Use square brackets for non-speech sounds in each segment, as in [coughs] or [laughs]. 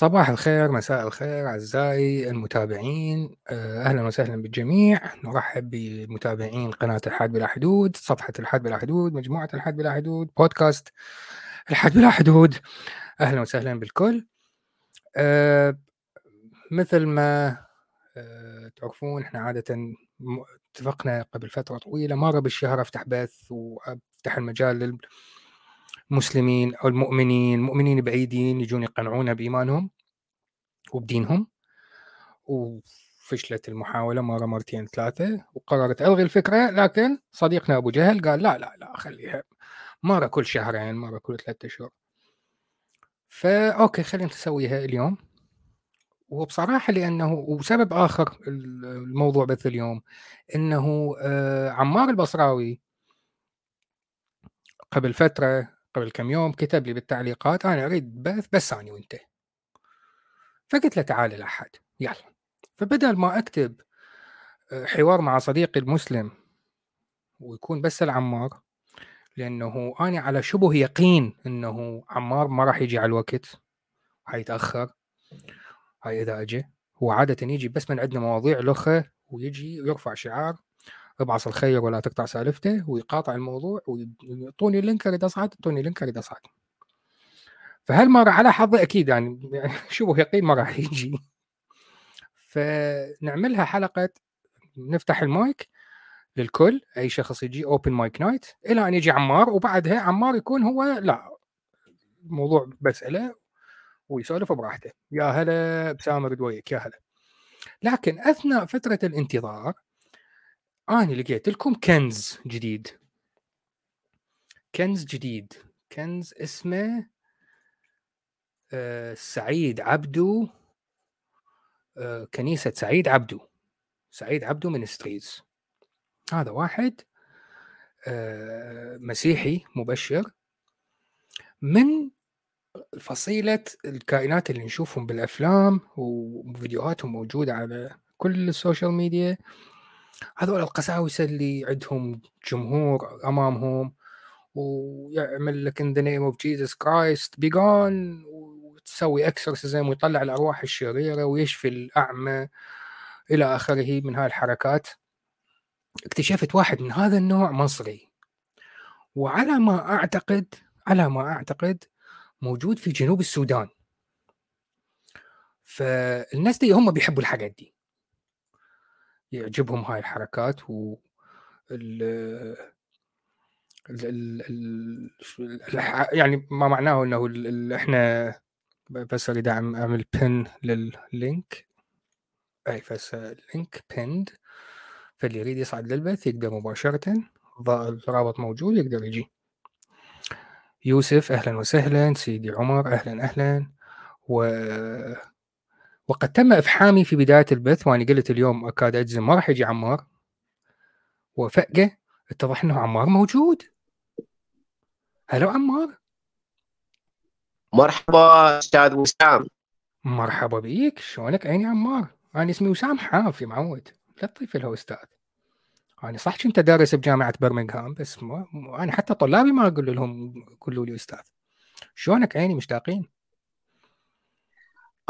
صباح الخير مساء الخير أعزائي المتابعين. آه، أهلا وسهلا بالجميع. نرحب بمتابعين قناة الحاد بلا حدود صفحة الحاد بلا حدود مجموعة الحاد بلا حدود بودكاست الحاد بلا حدود. أهلا وسهلا بالكل. أه مثل ما أه تعرفون إحنا عادة اتفقنا قبل فترة طويلة مرة بالشهر أفتح بث وأفتح المجال المسلمين أو المؤمنين المؤمنين بعيدين يجون يقنعونا بإيمانهم وبدينهم. وفشلت المحاولة مرة مرتين ثلاثة وقررت ألغي الفكرة لكن صديقنا أبو جهل قال لا لا لا خليها مرة كل شهرين مرة كل ثلاثة أشهر فا أوكي خلينا نسويها اليوم. وبصراحة لأنه وسبب آخر الموضوع بث اليوم أنه آه، عمار البصراوي قبل فترة قبل كم يوم كتب لي بالتعليقات أنا أريد بث بس اني وانت فقلت له تعال الاحد يلا. فبدل ما أكتب آه، حوار مع صديقي المسلم ويكون بس العمار لأنه أنا على شبه يقين إنه عمار ما راح يجي على الوقت حيتأخر هاي إذا اجى هو عادة يجي بس من عندنا مواضيع لخة ويجي ويرفع شعار ابعث الخير ولا تقطع سالفته ويقاطع الموضوع ويعطوني ال link اريد اصعد يعطوني ال link اريد اصعد فهالمره على حظي أكيد يعني [laughs] شبه يقين ما راح يجي. فنعملها حلقة نفتح المايك للكل أي شخص يجي open mic night إلى أن يجي عمار وبعدها عمار يكون هو لا الموضوع بساله ويسولف براحته. يا هلا بسامر دويك يا هلا. لكن أثناء فترة الانتظار اني لقيت لكم كنز جديد. كنز جديد. كنز اسمه آه سعيد عبدو آه كنيسة سعيد عبدو. سعيد عبدو منستريز هذا واحد آه مسيحي مبشر. من فصيلة الكائنات اللي نشوفهم بالأفلام وفيديوهاتهم موجودة على كل السوشيال ميديا هذول القساوسة اللي عندهم جمهور أمامهم ويعمل لك in the name of Jesus Christ begone وتسوي exorcism ويطلع الأرواح الشريرة ويشفي الأعمى إلى آخره من هاي الحركات اكتشفت واحد من هذا النوع مصري. وعلى ما أعتقد على ما أعتقد موجود في جنوب السودان. فالناس دي هم بيحبوا الحاجات دي. يعجبهم هاي الحركات و يعني ما معناه إنه إحنا بس أريد أعمل pin لل link أي بس link pinned فاللي يريد يصعد للبث يقدر مباشرة الرابط موجود يقدر يجي. يوسف أهلا وسهلا سيدي عمر أهلا أهلا و وقد تم إفحامي في بداية البث وأنا قلت اليوم أكاد أجزم ما راح يجي عمار. وفجأة اتضح أنه عمار موجود. هلو عمار. مرحبا أستاذ وسام. مرحبا بيك. شلونك؟ عيني عمار؟ أنا اسمي وسام حافي معود. لا تضيف له أستاذ. أنا صح كنت دارس بجامعة برمنغهام بس ما أنا حتى طلابي ما أقول لهم قولوا لي أستاذ. شلونك؟ عيني مشتاقين؟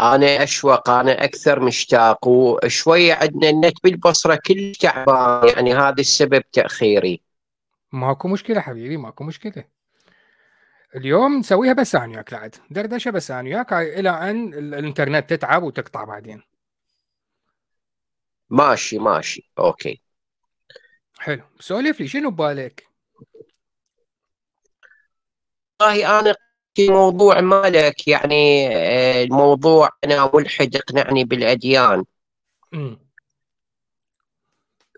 أنا أشوق أنا أكثر مشتاق وشويه عندنا النت بالبصرة كل تعبان يعني هذا السبب تأخيري. ماكو مشكلة حبيبي ماكو مشكلة. اليوم نسويها بس أنا وياك لعد. دردشة بس أنا وياك إلى أن الإنترنت تتعب وتقطع بعدين. ماشي ماشي okay. حلو. سولف لي شنو ببالك؟ والله أنا موضوع مالك يعني آه، الموضوع أنا ملحد أقنعني بالأديان. م.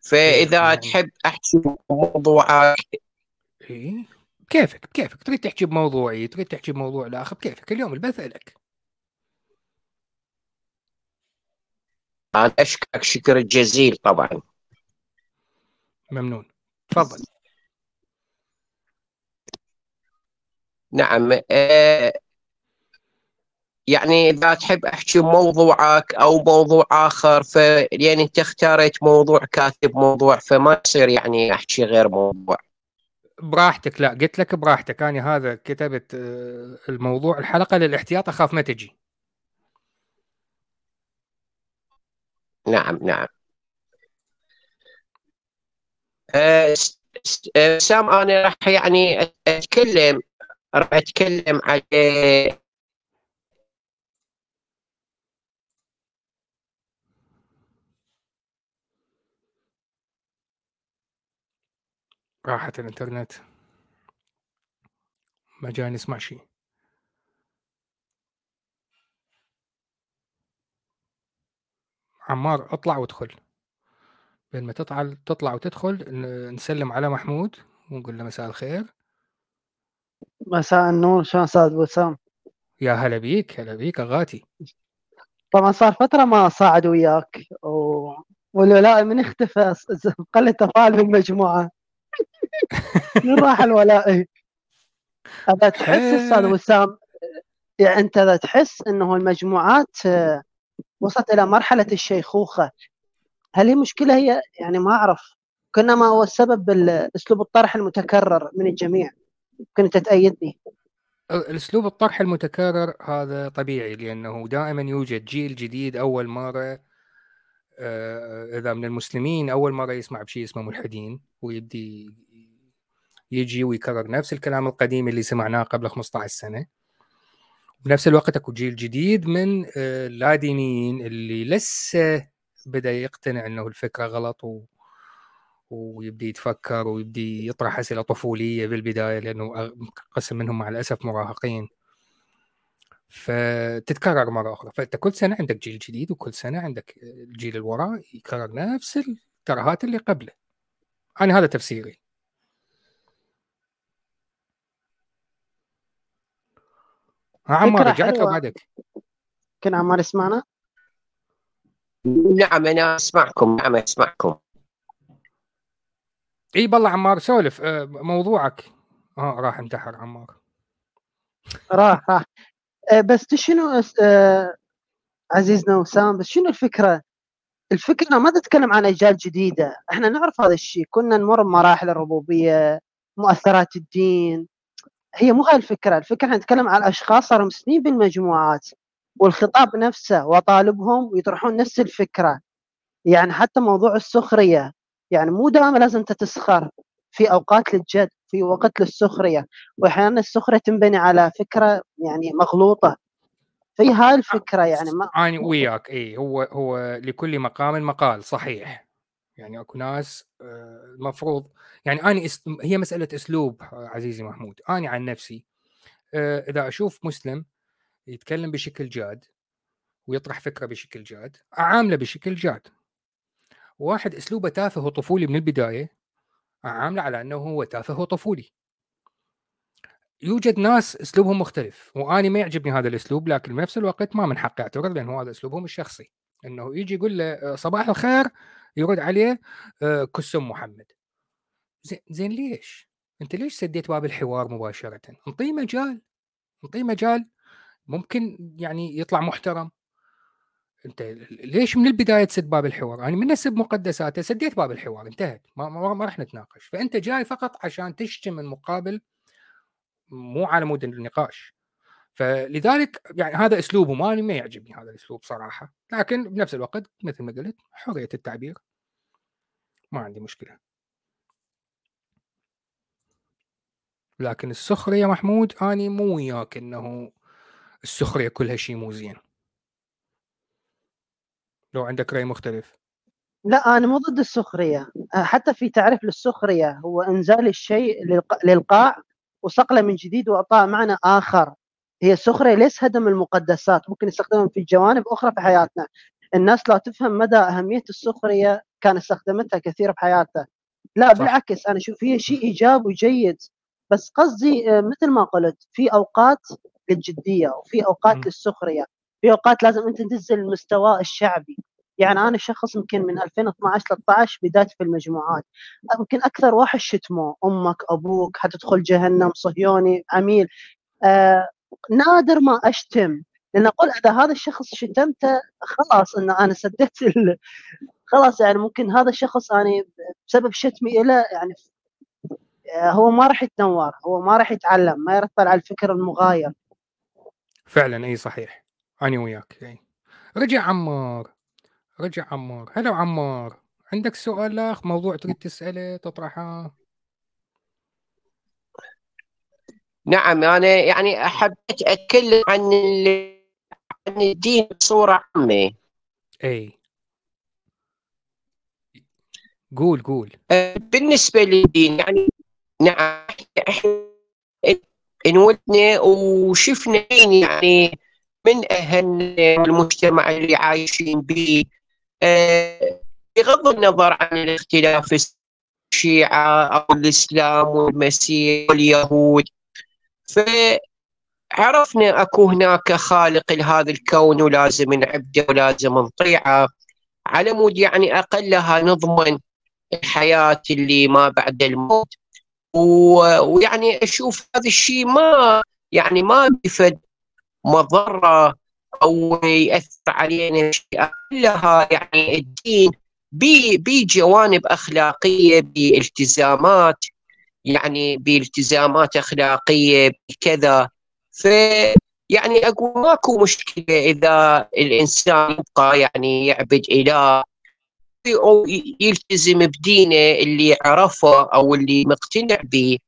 فإذا يعني... تحب أحكي موضوعك إيه كيفك كيفك؟ تريد تحكي بموضوعي تريد تحكي بموضوع الآخر؟ كيفك؟ اليوم البث لك. أنا أشكرك شكر جزيل طبعا. ممنون. تفضل. نعم. آه، يعني إذا تحب أحكي موضوعك أو موضوع آخر ف يعني أنت اختاريت موضوع كاتب موضوع فما يصير يعني أحكي غير موضوع. براحتك. لا قلت لك براحتك. أنا هذا كتبت آه، الموضوع. الحلقة للاحتياط أخاف ما تجي. نعم نعم. آه، سام أنا راح يعني أتكلم راح أتكلم على راحت الإنترنت. ما جاي نسمع شيء. عمار اطلع وادخل. بين ما تطلع تطلع وتدخل نسلم على محمود ونقول له مساء الخير. مساء النور شلون أستاذ وسام يا هلا بيك هلا بيك أغاتي. طبعا صار فترة ما صعد وياك و... والولاء من اختفى قل تفاعل بالمجموعة. [laughs] من راح الولاء؟ اذا تحس أستاذ وسام يعني أنت إذا تحس إنه المجموعات وصلت إلى مرحلة الشيخوخة هل هي مشكلة؟ هي يعني ما أعرف. كنا ما هو السبب اسلوب الطرح المتكرر من الجميع. كنت تأيدني الأسلوب الطرح المتكرر هذا طبيعي لأنه دائما يوجد جيل جديد أول مرة آه، إذا من المسلمين أول مرة يسمع بشيء اسمه ملحدين ويبدي يجي ويكرر نفس الكلام القديم اللي سمعناه قبل 15 سنة بنفس الوقت أكو جيل جديد من آه، اللادينيين اللي لسه بدأ يقتنع إنه الفكرة غلط. ويبدي يتفكر ويبدي يطرح أسئلة طفولية بالبداية لأنه قسم منهم مع الأسف مراهقين. فتتكرر مرة أخرى. فأنت كل سنة عندك جيل جديد وكل سنة عندك الجيل اللي وراه يكرر نفس الترهات اللي قبله. أنا هذا تفسيري. عمار رجعت له بعدك كان عمار يسمعنا؟ نعم أنا أسمعكم نعم أسمعكم. إي بالله عمار سولف آه، موضوعك. آه راح انتحر عمار. راح راح. آه، بس شنو آه، عزيزنا وسام بس شنو الفكرة؟ الفكرة ما تتكلم عن أجيال جديدة، إحنا نعرف هذا الشيء، كنا نمر بمراحل الربوبية، مؤثرات الدين، هي مو هاي الفكرة، الفكرة إحنا نتكلم عن اشخاص صاروا مسنين بالمجموعات. والخطاب نفسه وطالبهم ويطرحون نفس الفكرة. يعني حتى موضوع السخرية. يعني مو دائما لازم انت تسخر في أوقات للجد في وقت للسخرية. واحيانا السخرية تنبني على فكرة يعني مغلوطة. في هاي الفكرة يعني ما أنا وياك إي هو هو لكل مقام مقال صحيح. يعني أكو ناس آه، المفروض يعني أنا هي مسألة أسلوب عزيزي محمود. أنا عن نفسي آه، إذا أشوف مسلم يتكلم بشكل جاد ويطرح فكرة بشكل جاد أعامله بشكل جاد. واحد أسلوبه تافه وطفولي من البداية اعامله على أنه هو تافه وطفولي. يوجد ناس أسلوبهم مختلف وأنا ما يعجبني هذا الأسلوب لكن بنفس الوقت ما من حقي اعتذر لأنه هذا أسلوبهم الشخصي. إنه يجي يقول له آه، صباح الخير. يرد عليه آه، كسم محمد. زين زين ليش؟ أنت ليش سديت باب الحوار مباشرة؟ انطيه مجال انطيه مجال. ممكن يعني يطلع محترم. أنت ليش من البداية تسد باب الحوار؟ أنا يعني من اسب مقدساته سديت باب الحوار انتهت ما, ما, ما راح نتناقش. فأنت جاي فقط عشان تشتم المقابل مو على مود النقاش. فلذلك يعني هذا اسلوبه ما ما يعجبني هذا الأسلوب صراحة. لكن بنفس الوقت مثل ما قلت حرية التعبير. ما عندي مشكلة. لكن السخرية محمود اني مو وياك إنه السخرية كلها شيء مو زين. لو عندك رأي مختلف. لا أنا مو ضد السخرية. حتى في تعريف للسخرية هو إنزال الشيء للقاع وصقله من جديد وإعطاء معنى آخر. هي السخرية ليس هدم المقدسات ممكن يستخدمها في جوانب أخرى في حياتنا. الناس لا تفهم مدى أهمية السخرية كان استخدمتها كثير بحياتها لا صح. بالعكس أنا أشوف هي شيء إيجابي وجيد. بس قصدي آه، مثل ما قلت في أوقات للجدية وفي أوقات م. للسخرية. في أوقات لازم أنت تنزل المستوى الشعبي. يعني أنا شخص يمكن من 2012 13 بداية في المجموعات. يمكن أكثر واحد شتمه أمك أبوك حتدخل جهنم صهيوني عميل. آه نادر ما أشتم. لأن أقول إذا هذا الشخص شتمته خلاص إن أنا سددت ال... [laughs] خلاص يعني ممكن هذا الشخص أنا بسبب شتمي له يعني آه، هو ما راح يتنور هو ما راح يتعلم ما يرطل على الفكر المغاير. فعلا إي صحيح. أنا وياك أي. رجع عمار رجع عمار. هلا عمار عندك سؤال اخ موضوع تريد تسأله تطرحه. نعم أنا يعني حبيت اتكلم عن عن الدين بصورة عامة. أي. قول قول. آه، بالنسبة للدين يعني نعم إحنا انولدنا وشفنا يعني من أهل المجتمع اللي عايشين به. آه، بغض النظر عن الاختلاف الشيعة أو الإسلام والمسيح واليهود فعرفنا أكو هناك خالق لهذا الكون ولازم نعبده ولازم نطيعه. على مود يعني أقلها نضمن الحياة اللي ما بعد الموت. ويعني أشوف هذا الشيء ما يعني ما بفد مضرة أو يأثر علينا كلها يعني الدين بجوانب أخلاقية بالتزامات يعني بالتزامات أخلاقية بكذا. ف يعني أقول ماكو مشكلة إذا الإنسان يبقى يعني يعبد إله أو يلتزم بدينه اللي عرفه أو اللي مقتنع به.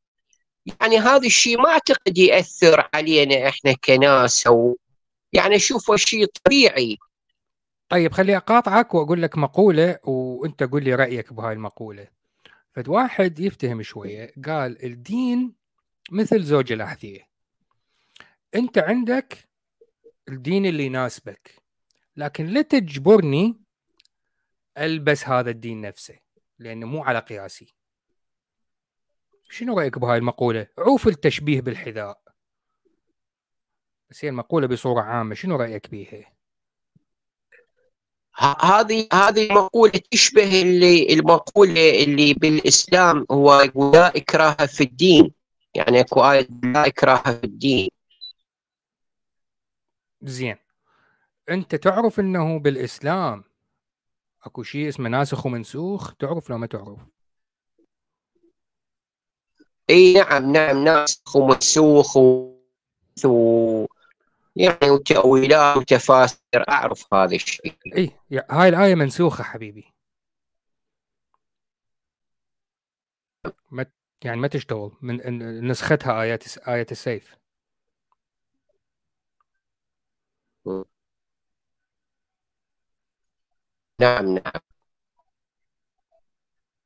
يعني هذا الشيء ما أعتقد يأثر علينا إحنا كناس أو يعني أشوفه شيء طبيعي. طيب خلي أقاطعك وأقول لك مقولة وأنت قول لي رأيك بهاي المقولة. فد واحد يفتهم شوية قال الدين مثل زوج الأحذية. أنت عندك الدين اللي يناسبك لكن لا تجبرني ألبس هذا الدين نفسه لأنه مو على قياسي. شنو رأيك بهاي المقولة؟ عوف التشبيه بالحذاء. بس هي المقولة بصورة عامة شنو رأيك بيها؟ هذه هذه المقولة تشبه اللي المقولة اللي بالإسلام هو يقول لا إكراه في الدين يعني أكو آية لا إكراه في الدين زين. أنت تعرف أنه بالإسلام أكو شيء اسمه ناسخ ومنسوخ؟ تعرف لو ما تعرف. اي نعم نعم ناسخ ومنسوخ و... يعني وتأويلات وتفاسير أعرف هذا الشيء. إي هاي الآية منسوخة حبيبي. ما يعني ما تشتغل من نسختها آيات آية السيف. نعم نعم.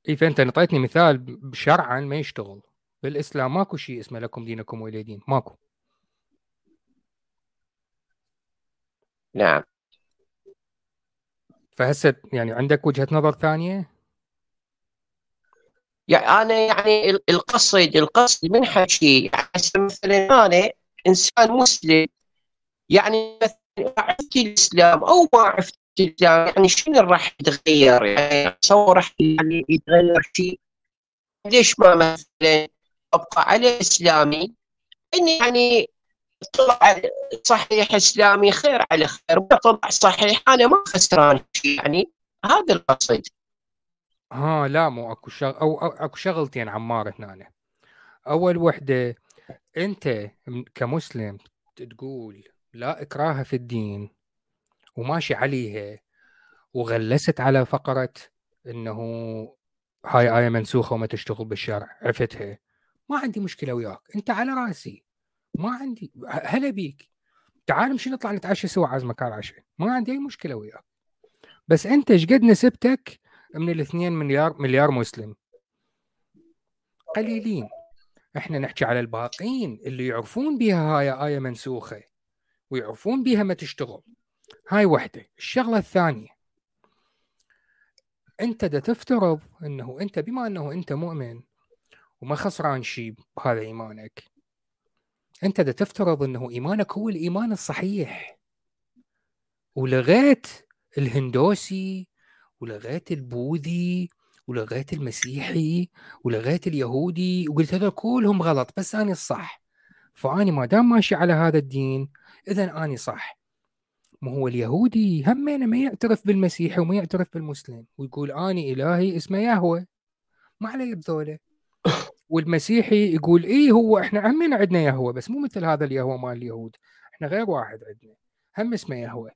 اي فأنت انطيتني مثال شرعا ما يشتغل. بالإسلام ماكو شيء اسمه لكم دينكم ولي دين ماكو. نعم. فهسه يعني عندك وجهة نظر ثانية؟ يعني أنا يعني القصد القصد من حكي يعني مثلا أنا إنسان مسلم يعني مثلا عرفت الإسلام أو ما عرفت الإسلام يعني شنو راح يتغير؟ يعني اتصور راح يعني يتغير شيء ليش ما مثلا أبقى على إسلامي. إني يعني طلع صحيح إسلامي خير على خير طلع صحيح أنا ما خسران شيء يعني هذا القصد ها لا مو أكو شغل أو أكو شغلتين عمار هنا أول وحدة أنت كمسلم تقول لا إكراه في الدين وماشي عليها وغلست على فقرة إنه هاي آية منسوخة وما تشتغل بالشرع عرفتها ما عندي مشكلة وياك أنت على رأسي. ما عندي هلا بيك. تعال نمشي نطلع نتعشى سوا على العشاء ما عندي أي مشكلة وياك. بس أنت إيش قد نسبتك من الاثنين مليار مليار مسلم؟ قليلين. إحنا نحكي على الباقين اللي يعرفون بها هاي آية منسوخة ويعرفون بها ما تشتغل. هاي وحدة. الشغلة الثانية. أنت دا تفترض إنه أنت بما إنه أنت مؤمن وما خسران شيء بهذا إيمانك. أنت دا تفترض إنه إيمانك هو الإيمان الصحيح ولغيت الهندوسي ولغيت البوذي ولغيت المسيحي ولغيت اليهودي وقلت هذول كلهم غلط بس أنا الصح فاني ما دام ماشي على هذا الدين إذا اني صح. ما هو اليهودي همينه ما يعترف بالمسيحي وما يعترف بالمسلم ويقول اني إلهي اسمه يهوه. ما علي بذوله. والمسيحي يقول إيه هو إحنا همين عندنا يهوة بس مو مثل هذا اليهوة مال اليهود. إحنا غير واحد عندنا هم اسمه يهوة.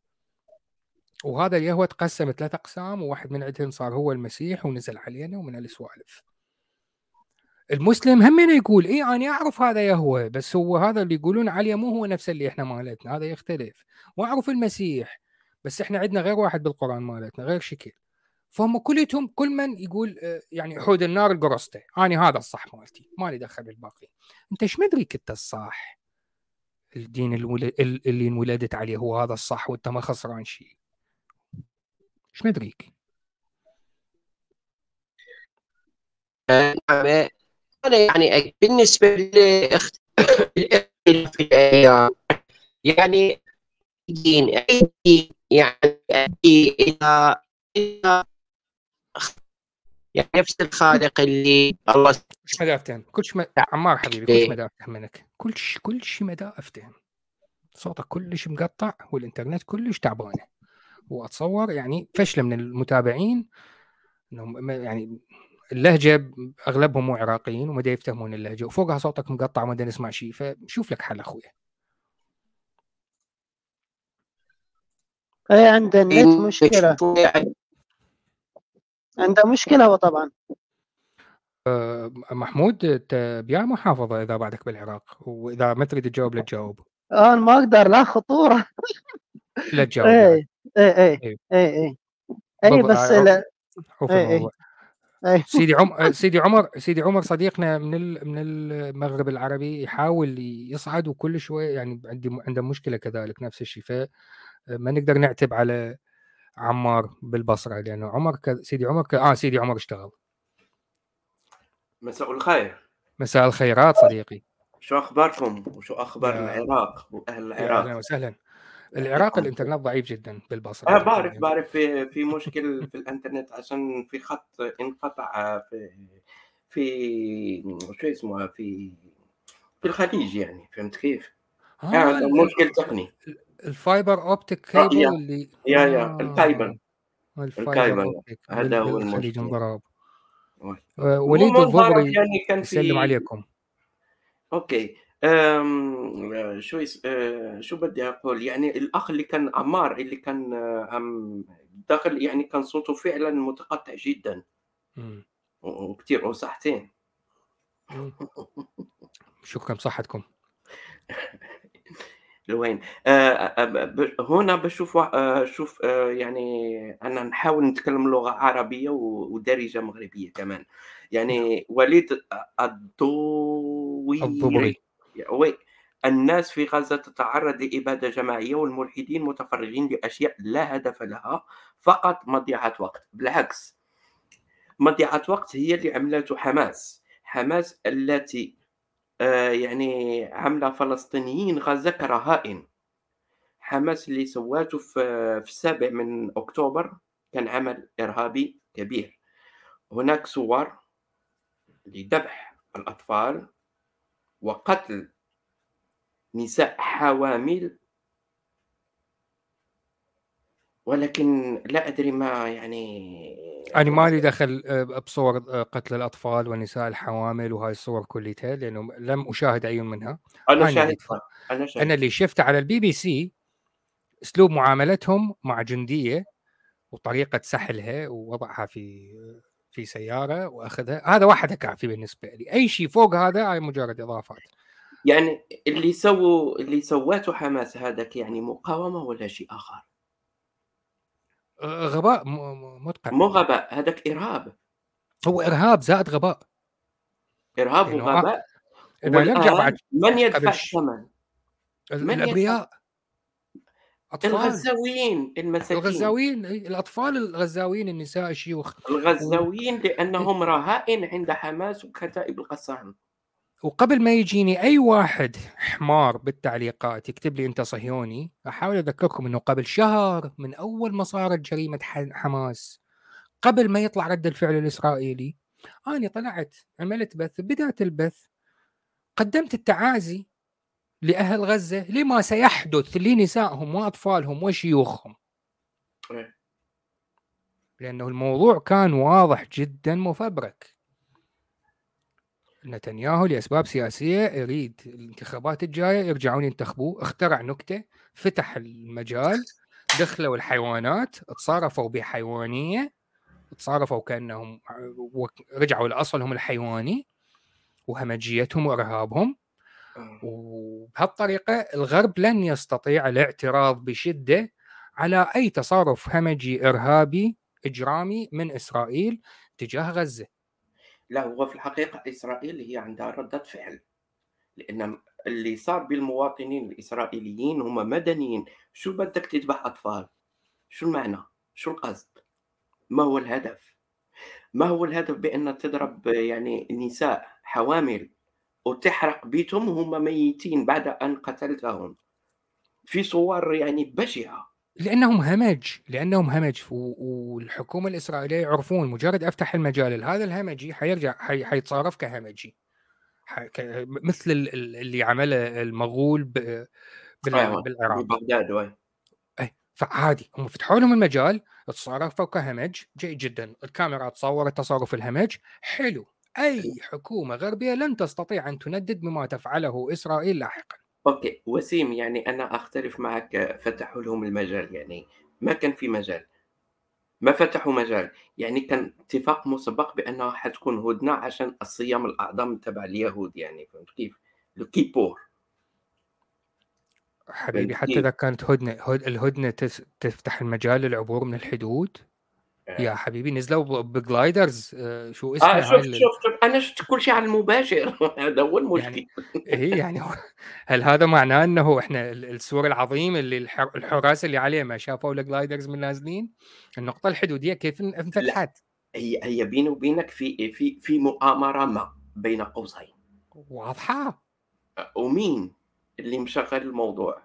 وهذا اليهوة تقسم ثلاث أقسام وواحد من عندهم صار هو المسيح ونزل علينا ومن هالسوالف المسلم هم يقول اي أنا أعرف هذا يهوة بس هو هذا اللي يقولون عليه مو هو نفس اللي إحنا مالتنا هذا يختلف. وأعرف المسيح بس إحنا عندنا غير واحد بالقرآن مالتنا غير شكل. فهم كلتهم كل من يقول آه، يعني حود النار القرصته. أنا هذا الصح مالتي ما لي دخل بالباقي. أنت إيش مدريك انت الصح؟ الدين اللي انولدت عليه هو هذا الصح وأنت ما خسران شيء. إيش مدريك نعم أنا يعني بالنسبة الأيام يعني دين أي دين يعني اذا إذا يعني نفس الخالق اللي الله كلش مدى افتهم كلش م... عمار حبيبي كلش مدى افتهم منك. كلش كلش مدى افتهم صوتك كلش مقطع والإنترنت كلش تعبانة. وأتصور يعني فشلة من المتابعين إنهم يعني اللهجة أغلبهم مو عراقيين وما يفتهمون اللهجة. وفوقها صوتك مقطع وما نسمع شيء فشوف لك حل اخويا أي عنده النت مشكلة. عنده مشكلة هو طبعا. أه محمود انت بيا محافظة إذا بعدك بالعراق وإذا ما تريد تجاوب لا تجاوب. أنا ما أقدر لا خطورة. [laughs] لا تجاوب اي اي اي اي اي بس لا. اي اي سيدي عمر [laughs] سيدي عمر سيدي عمر صديقنا من من المغرب العربي يحاول يصعد وكل شوي يعني عندي عنده مشكلة كذلك نفس الشيء. فما نقدر نعتب على عمار بالبصرة لأنه عمر ك... سيدي عمر ك... آه سيدي عمر اشتغل. مساء الخير. مساء الخيرات صديقي. شو أخباركم؟ وشو أخبار العراق؟ واهل العراق. أهلا وسهلا. العراق الإنترنت ضعيف جدا بالبصرة. آه بعرف بعرف في في مشكل في الإنترنت عشان في خط انقطع في في شو اسمه في في الخليج يعني فهمت كيف؟ آه يعني مشكل تقني. ال fiber optic cable يا اللي يا يا ال cable optic هذا هو المشكل آه، وليد الضبري يعني كان يسلم في عليكم. أوكي. أم... شو yes... أه... شو بدي أقول؟ يعني الأخ اللي كان عمار اللي كان آه، عم داخل يعني كان صوته فعلا متقطع جدا. وكثير وصحتين. شكرا بصحتكم [laughs] لوين آه، ب- هنا بشوف آه، شوف آه، يعني أنا نحاول نتكلم لغة عربية ودارجة مغربية كمان. يعني وليد الضويري الضبري وي الناس في غزة تتعرض لإبادة جماعية والملحدين متفرغين لأشياء لا هدف لها فقط مضيعة وقت. بالعكس مضيعة وقت هي اللي عملته حماس. حماس التي آه، يعني عاملة فلسطينيين غزة كرهائن. حماس اللي سواته في في السابع من أكتوبر كان عمل إرهابي كبير. هناك صور لذبح الأطفال وقتل نساء حوامل ولكن لا أدري ما يعني أنا مالي دخل آه، بصور آه، قتل الأطفال والنساء الحوامل وهاي الصور كلها لأنه لم أشاهد أي منها. أنا أنا شاهدتها أنا أنا شاهدتها. اللي شفته على البي بي سي أسلوب معاملتهم مع جندية وطريقة سحلها ووضعها في في سيارة وأخذها. هذا واحد كافي بالنسبة لي. أي شيء فوق هذا هاي مجرد إضافات. يعني اللي سووا اللي سواته حماس هذاك يعني مقاومة ولا شيء آه، غباء مدقع مو غباء هذاك إرهاب. هو إرهاب زائد غباء. لأنه آه، وغباء نرجع والآن بعد من يدفع الثمن؟ الأبرياء أطفال. الغزاويين المساكين. الغزاويين إي، الأطفال الغزاويين النساء الشيوخ. الغزاويين لأنهم رهائن عند حماس وكتائب القسام. وقبل ما يجيني أي واحد حمار بالتعليقات يكتب لي أنت صهيوني أحاول أذكركم إنه قبل شهر من أول ما صارت جريمة حماس قبل ما يطلع رد الفعل الإسرائيلي أنا طلعت عملت بث بدايه البث قدمت التعازي لأهل غزة لما سيحدث لنسائهم وأطفالهم وشيوخهم إيه. لأنه الموضوع كان واضح جدا مفبرك نتنياهو لأسباب سياسية يريد الانتخابات الجاية يرجعون ينتخبوه. اخترع نكتة فتح المجال دخلوا الحيوانات تصارفوا بحيوانية تصارفوا كأنهم رجعوا لاصلهم الحيواني وهمجيتهم وإرهابهم. آه. وبهالطريقة الغرب لن يستطيع الاعتراض بشدة على أي تصرف همجي إرهابي إجرامي من إسرائيل تجاه غزة. لا هو في الحقيقة إسرائيل هي عندها ردة فعل لأن اللي صار بالمواطنين الإسرائيليين هم مدنيين. شو بدك تذبح أطفال؟ شو المعنى؟ شو القصد؟ ما هو الهدف؟ ما هو الهدف بأن تضرب يعني نساء حوامل وتحرق بيتهم وهم ميتين بعد أن قتلتهم؟ في صور يعني بشعة. لأنهم همج لأنهم همج. والحكومة الإسرائيلية يعرفون مجرد أفتح المجال هذا الهمجي حيرجع حي حيتصارف كهمجي. ح- ك- مثل ال- ال- اللي عمله المغول ب- بال- أيوة، بالعراق. ببغداد وين اي فعادي. هم فتحوا لهم المجال تصرفوا كهمج. جيد جدا. الكاميرا صورت تصرف الهمج. حلو. أي حكومة غربية لن تستطيع أن تندد بما تفعله إسرائيل لاحقا. أوكي وسيم يعني أنا أختلف معك فتحوا لهم المجال يعني ما كان في مجال ما فتحوا مجال يعني كان اتفاق مسبق بأنه حتكون هدنة عشان الصيام الأعظم تبع اليهود يعني فهمت كيف؟ الكيبور حبيبي حتى. إذا كانت هدنة هد الهدنة تفتح المجال للعبور من الحدود يا حبيبي نزلوا ب gliders آه، شو اسمه آه هاي شفت ال- شفت شفت أنا شفت كل شيء على المباشر. [laughs] هذا هو المشكل يعني هي يعني [laughs] هل هذا معناه إنه إحنا ال- السور العظيم اللي الح- الحراس اللي عليه ما شافوا ال gliders من نازلين؟ النقطة الحدودية كيف إن- انفتحت؟ هي هي بيني وبينك في في في مؤامرة ما بين قوسين. واضحة؟ ومين اللي مشغل الموضوع؟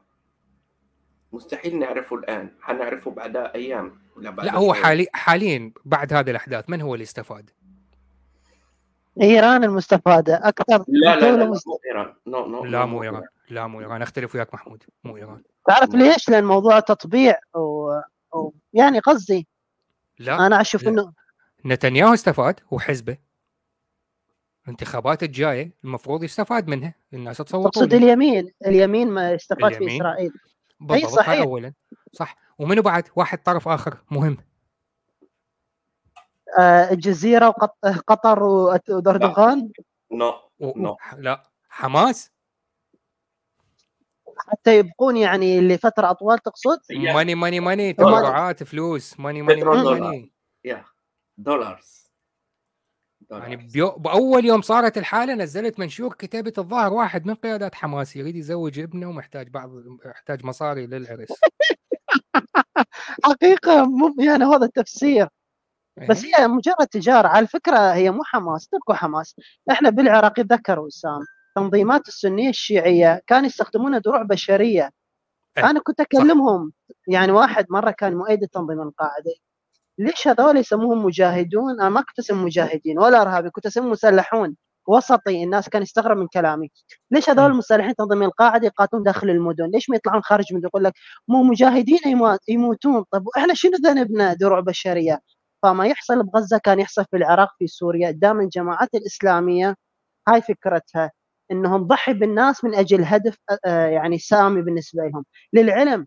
مستحيل نعرفه الآن. حنعرفه بعد أيام. ولا بعد لا هو. حالي حاليا بعد هذه الأحداث من هو اللي استفاد؟ إيران المستفادة أكثر لا لا لا, لا مست... مو إيران. no no لا مو إيران. لا مو إيران. أختلف وياك محمود. مو إيران. تعرف ليش؟ لأن موضوع تطبيع و... و... يعني قصدي. لا. أنا أشوف لا. إنه نتنياهو استفاد وحزبه. الانتخابات الجاية المفروض يستفاد منها. الناس تصوت تقصد اليمين اليمين ما استفاد في اليمين. إسرائيل. بالضبط هاي صحيح. اولا. صح. ومنو بعد؟ واحد طرف آخر. مهم. آه الجزيرة وقطر وأردوغان؟ نو. و... No. لا. حماس؟ حتى يبقون يعني لفترة اطول تقصد؟ ماني ماني ماني. تبرعات فلوس. ماني ماني ماني, دولار. ماني. يا دولارز يعني. بيو... بأول يوم صارت الحالة نزلت منشور كتابة الظاهر واحد من قيادات حماس يريد يزوج ابنه ومحتاج بعض يحتاج مصاري للعرس. [laughs] حقيقة مو يعني هذا التفسير. بس هي مجرد تجارة. على فكرة هي مو حماس تركوا حماس. إحنا بالعراق ذكروا وسام تنظيمات السنية الشيعية كانوا يستخدمون دروع بشرية. إيه، أنا كنت أكلمهم يعني واحد مرة كان مؤيد تنظيم القاعده ليش هذول يسموهم مجاهدون؟ أنا ما كنت أسمي مجاهدين ولا إرهابي كنت أسمي مسلحون وسطي الناس كان يستغرب من كلامي. ليش هذول. المسلحين تنظيم القاعدة يقاتلون داخل المدن؟ ليش ما يطلعون خارج المدن؟ يقول لك مو مجاهدين يموت- يموتون. طب إحنا شنو ذنبنا دروع بشرية؟ فما يحصل بغزه كان يحصل في العراق في سوريا. دائما الجماعات الإسلامية هاي فكرتها إنهم ضحي بالناس من أجل هدف آه، يعني سامي بالنسبة لهم. للعلم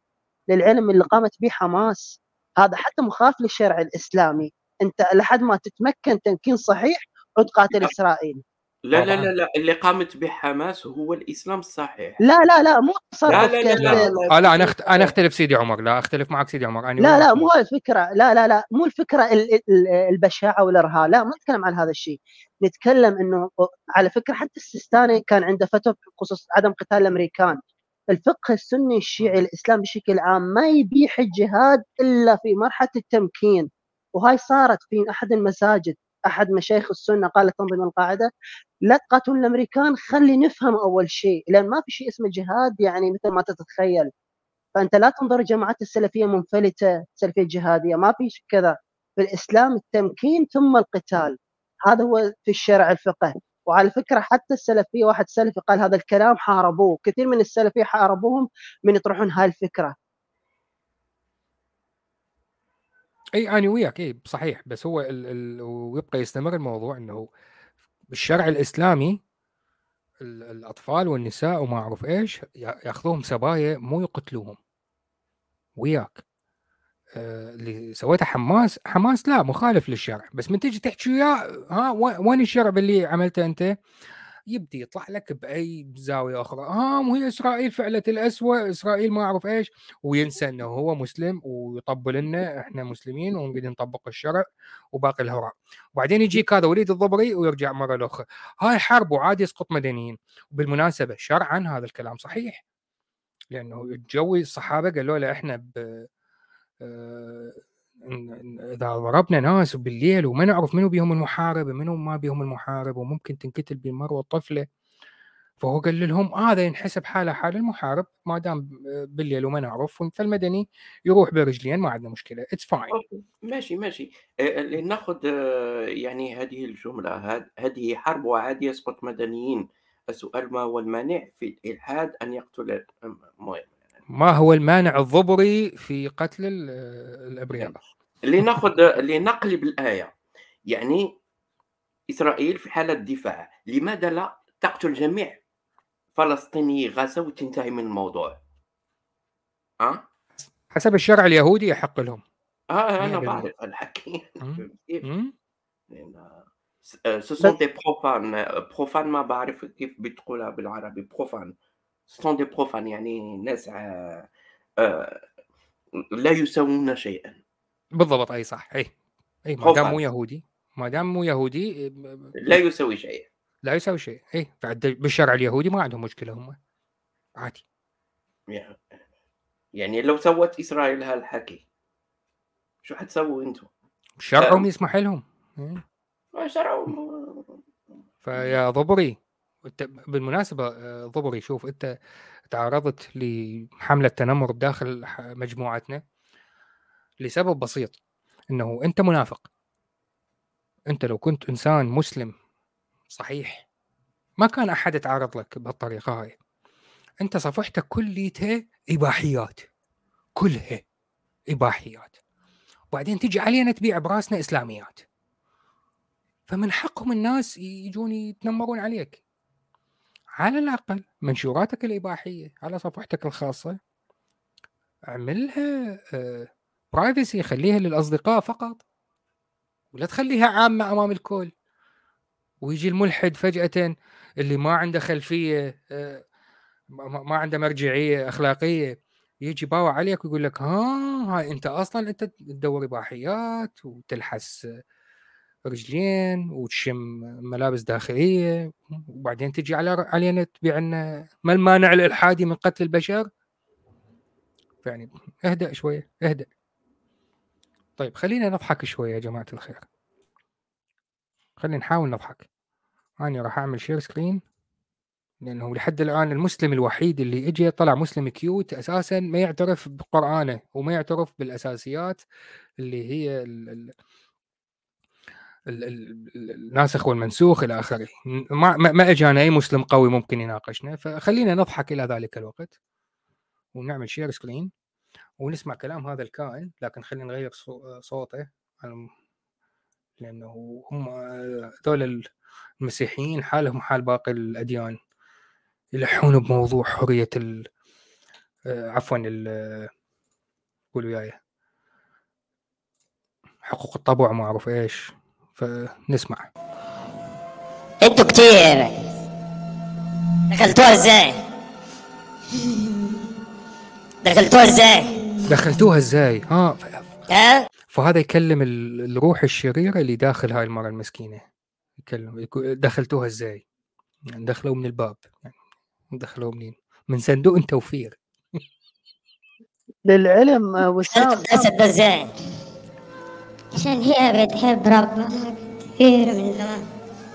للعلم اللي قامت به حماس. هذا حتى مخالف للشرع الإسلامي. أنت لحد ما تتمكن تمكين صحيح عد قاتل إسرائيل. لا لا. لا لا اللي قامت به حماس هو الإسلام الصحيح. لا لا لا مو تصرف لا لا لا كيف- لا, آه لا أنا أخت... أنا أختلف سيدي عمر لا أختلف معك سيدي عمر. أنا لا لا مو هاي الفكرة. لا لا لا مو الفكرة ال- ال- البشاعة والإرهاب. لا ما نتكلم عن هذا الشيء. نتكلم إنه على فكرة حتى السيستاني كان عنده فتوى بخصوص عدم قتال الأمريكان. الفقه السني الشيعي الإسلام بشكل عام ما يبيح الجهاد إلا في مرحلة التمكين وهاي صارت في أحد المساجد أحد مشايخ السنة قال لتنظيم القاعدة لا تقاتلون الأمريكان خلي نفهم أول شيء لأن ما في شيء اسمه جهاد يعني مثل ما تتخيل. فأنت لا تنظر الجماعات السلفية منفلتة سلفية جهادية ما في كذا. في الإسلام التمكين ثم القتال هذا هو في الشرع الفقه وعلى فكرة حتى السلفية واحد سلفي قال هذا الكلام حاربوه كثير من السلفية حاربوهم من يطرحون هاي الفكرة. أي أنا وياك إي صحيح بس هو ال... ال... ويبقى يستمر الموضوع إنه بالشرع الإسلامي ال... الأطفال والنساء وما أعرف إيش يا- ياخذوهم سبايا مو يقتلوهم. وياك. اللي سويته حماس حماس لا مخالف للشرع. بس من تجي تحكي وياه ها وين الشرع باللي عملته أنت؟ يبدي يطلع لك بأي زاوية أخرى. ها مو هي إسرائيل فعلت الاسوء إسرائيل ما أعرف إيش. وينسى إنه هو مسلم ويطبل لنا إحنا مسلمين ونريد نطبق الشرع وباقي الهراء. وبعدين يجيك هذا وليد الضبري ويرجع مرة أخرى هاي حرب وعادي يسقط مدنيين. وبالمناسبة شرعا هذا الكلام صحيح. لأنه الجوي الصحابة قالوا له إحنا ب آه، إذا ضربنا ناس بالليل وما نعرف منو بيهم المحارب منو ما بيهم المحارب وممكن تنقتل بالمروه الطفله فهو قال لهم هذا ينحسب حاله حال المحارب ما دام بالليل وما نعرف فالمدني يروح برجلين ما عندنا مشكلة it's fine ماشي ماشي. لناخذ يعني هذه الجملة هذه حرب وعادي يسقط مدنيين. السؤال ما هو المانع في الإلحاد أن يقتل المهم. ما هو المانع الضبري في قتل الأبرياء؟ لناخذ لنقلب الآية. يعني إسرائيل في حالة دفاع لماذا لا تقتل جميع فلسطيني غزة وتنتهي من الموضوع؟ ها؟ حسب الشرع اليهودي يحق لهم. آه أنا بعرف الحكي. [laughs] كيف؟ سون دي بروفان بروفان ما بعرف كيف بتقولها بالعربي بروفان سون دي بروفان يعني ناس آه، آه، لا يسوون شيئا. بالضبط أي صح اي اي ما دام مو يهودي ما دام مو يهودي لا يسوي شيء لا يسوي شيء اي بعد بالشرع اليهودي ما عندهم مشكلة هم عادي. يعني لو سوت إسرائيل هالحكي شو حتسووا أنتم؟ شرعهم يسمح لهم شرعهم. فيا ضبري. بالمناسبة آه، ضبري شوف أنت تعرضت لحملة تنمر بداخل مجموعتنا لسبب بسيط أنه أنت منافق. أنت لو كنت إنسان مسلم صحيح ما كان أحد يتعرض لك بهالطريقة هاي. أنت صفحتك كليتها إباحيات كلها إباحيات. وبعدين تجي علينا تبيع براسنا إسلاميات. فمن حقهم الناس يجون يتنمرون عليك. على الأقل منشوراتك الإباحية على صفحتك الخاصة اعملها برايفسي آه، خليها للأصدقاء فقط. ولا تخليها عامة أمام الكل. ويجي الملحد فجأة اللي ما عنده خلفية آه، ما عنده مرجعية أخلاقية يجي باوع عليك ويقول لك ها هاي أنت أصلا أنت تدور إباحيات وتلحس رجلين وتشم ملابس داخلية وبعدين تجي على علينا تبيع لنا ما المانع الإلحادي من قتل البشر؟ يعني اهدأ شوية اهدأ. طيب خلينا نضحك شوية يا جماعة الخير. خلينا نحاول نضحك. أنا راح أعمل share screen لأنه لحد الآن المسلم الوحيد اللي اجى طلع مسلم cute أساسا ما يعترف بقرآنه وما يعترف بالأساسيات اللي هي ال ال الناسخ والمنسوخ إلى آخره. ما ما اجانا أي مسلم قوي ممكن يناقشنا فخلينا نضحك إلى ذلك الوقت ونعمل share screen ونسمع كلام هذا الكائن لكن خلينا نغير صوته. لأنه هم هذول المسيحيين حالهم حال باقي الأديان يلحون بموضوع حرية ال عفوا قولوا وياي. حقوق الطبع ما اعرف إيش؟ فنسمع. أنتوا كتير دخلتوها إزاي؟ دخلتوها إزاي؟ دخلتوها إزاي؟ ها ها؟ فهذا يكلم الروح الشريرة اللي داخل هاي المرة المسكينة. يكلم دخلتوها إزاي؟ يعني دخلوا من الباب. يعني دخلوا منين؟ من صندوق التوفير للعلم وسام إزاي؟ عشان هي بتحب ربها كثير من زمان.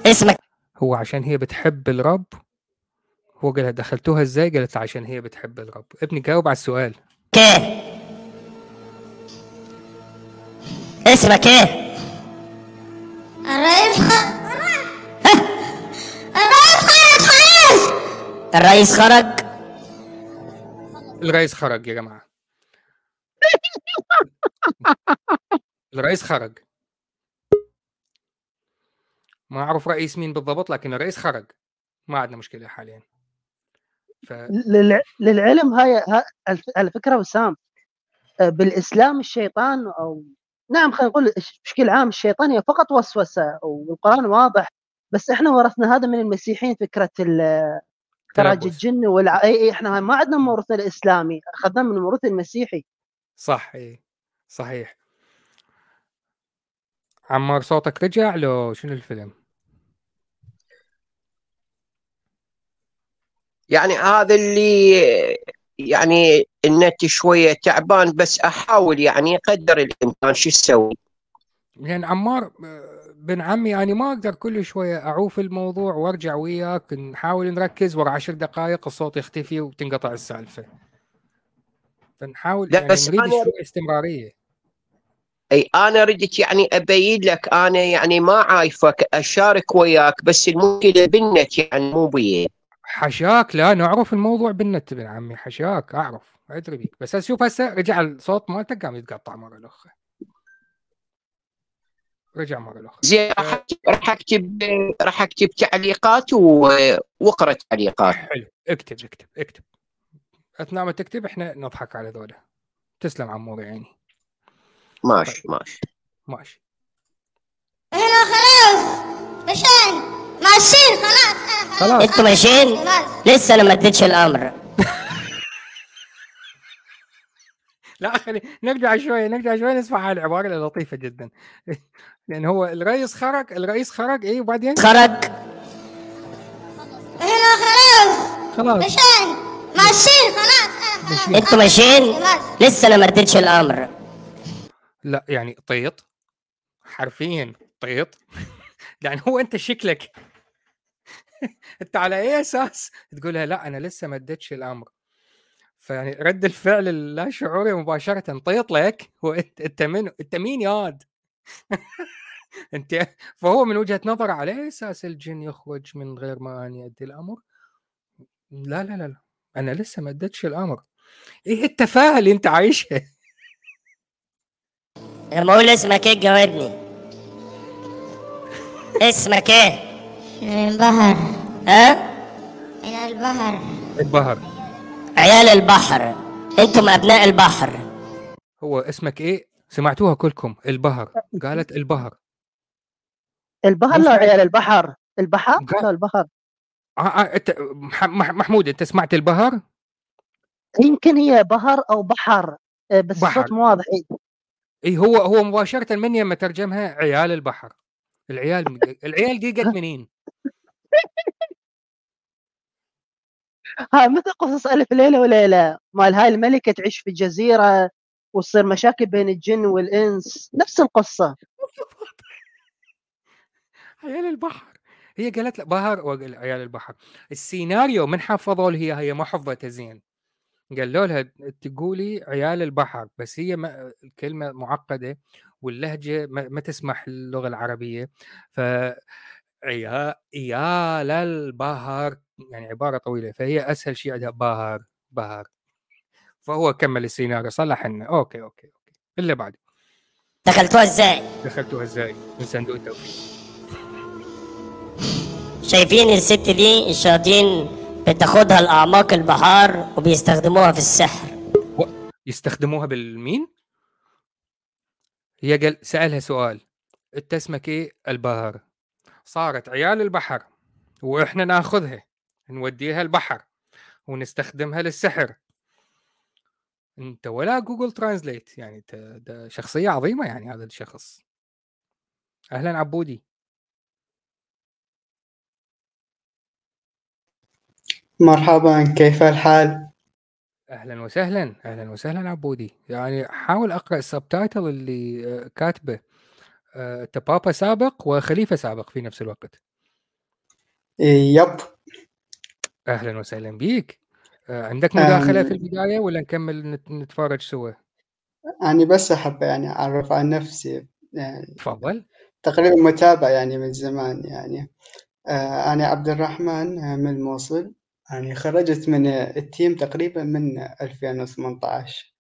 اسمك. هو عشان هي بتحب الرب؟ هو قالها دخلتوها إزاي؟ قالت عشان هي بتحب الرب. ابني جاوب على السؤال. كيف اسمك إيه؟ الرئيس الرئيس خرج. الرئيس خرج يا جماعة. [laughs] الرئيس خرج. ما أعرف رئيس مين بالضبط لكن الرئيس خرج. ما عندنا مشكلة حاليا. ف... للعلم هاي على فكرة وسام آه، بالإسلام الشيطان أو نعم خلينا نقول بشكل عام الشيطان هي فقط وسوسة والقرآن واضح بس إحنا ورثنا هذا من المسيحيين فكرة ال- تراج تلبس. الجن والع... إي إي إحنا ما عندنا موروثنا الإسلامي أخذناه من الموروث المسيحي. صح اي صحيح. عمار صوتك رجع لو شنو الفيلم؟ يعني هذا اللي يعني النت شوية تعبان بس أحاول يعني قدر الإمكان شو أسوي. لأن عمار آه، بن عمي يعني ما أقدر كل شوية أعوف الموضوع وأرجع وياك نحاول نركز ورا عشر دقائق الصوت يختفي وتنقطع السالفة. فنحاول لا، يعني بس نريد شوية استمرارية. أي أنا ردت يعني ابين لك أنا يعني ما عايفك أشارك وياك بس المشكلة بالنت يعني مو بي. حشاك لا نعرف الموضوع بالنت بن عمي حشاك أعرف أدري بيك. بس أشوف هسه رجع الصوت مالتك قام يتقطع مرة الأخرى. رجع مرة الأخرى. زين راح اكتب راح اكتب راح أكتب تعليقات وأقرأ تعليقات. حلو. اكتب اكتب اكتب. أثناء ما تكتب إحنا نضحك على ذولا. تسلم عمور يا عيني. ماشي ماشي. ماشي. هنا خلاص. مشان. ماشيين خلاص. أنا خلاص. أنتوا ماشيين خلاص. لسه أنا ما اديتش الأمر. [laughs] لا خلي نرجع شوي نرجع شوي نسمع هاي العباره اللطيفة جدا. لأن [laughs] هو الرئيس خرج الرئيس خرج إيه وبعدين؟ خرج هنا خلاص. خلاص. مشان. ماشيين خلاص. ماشيين. أنتوا ماشيين خلاص. لسه أنا ما اديتش الأمر. لأ يعني طيط. حرفيا طيط. [laughs] يعني هو أنت شكلك [laughs] أنت على أي أساس تقولها لأ أنا لسه ما اديتش الأمر. فيعني رد الفعل اللا شعوري مباشرة طيط لك؟ وانت أنت من أنت مين ياد [laughs] أنت فهو من وجهة نظره على أي أساس الجن يخرج من غير ما اني ادي الأمر؟ لا لا لا لا. أنا لسه ما اديتش الأمر. إيه التفاهة اللي أنت عايشها؟ لما أقول اسمك إيه جاوبني. اسمك إيه؟ من البحر. ها؟ من البحر. البهر عيال البحر. أنتم أبناء البحر. هو اسمك إيه؟ سمعتوها كلكم. البهر قالت البهر البحر مو لا. عيال البحر. البحر لا البحر. آه آه أنت مح- مح- محمود أنت سمعت البهر يمكن هي بحر أو بحر. آه، بس بحر. الصوت مو واضح. إي هو هو مباشره من يما ترجمها عيال البحر. العيال العيال دي قد منين؟ هاي مثل قصص ألف ليلة وليلة مال هاي الملكة تعيش في جزيره وتصير مشاكل بين الجن والإنس؟ نفس القصة. عيال البحر. هي قالت بهر عيال البحر. السيناريو من حفظوا لها هي هي ما حفظتها زين. قالوا لها تقولي عيال البحر بس هي ما الكلمة معقدة واللهجة ما, ما تسمح اللغة العربية. ف عيا- عيال البحر يعني عبارة طويلة فهي أسهل شيء عندها بهر بهر فهو كمل السيناريو صلح لنا. okay okay okay. اللي بعد دخلتوها إزاي؟ دخلتوها إزاي؟ من صندوق التوفيق. شايفين الست دي الشياطين بتاخدها لأعماق البحار وبيستخدموها في السحر. يستخدموها بالمين؟ هي قال سألها سؤال. انت اسمك إيه؟ البهر صارت عيال البحر وإحنا ناخذها نوديها البحر ونستخدمها للسحر. انت ولا جوجل ترانزليت يعني انت ده شخصية عظيمة يعني هذا الشخص. أهلا عبودي. مرحبا كيف الحال؟ أهلا وسهلا أهلا وسهلا عبودي. يعني حاول أقرأ السبتايتل اللي آه، كاتبه. آه، أنت بابا سابق وخليفة سابق في نفس الوقت. يب. أهلا وسهلا بيك. آه، عندك مداخلة أم. في البداية ولا نكمل نت- نتفرج سوا؟ أنا بس أحب يعني أعرف عن نفسي يعني تفضل. تقريبا متابع يعني من زمان يعني. آه، أنا عبد الرحمن آه، من الموصل يعني خرجت من التيم تقريبا من 2018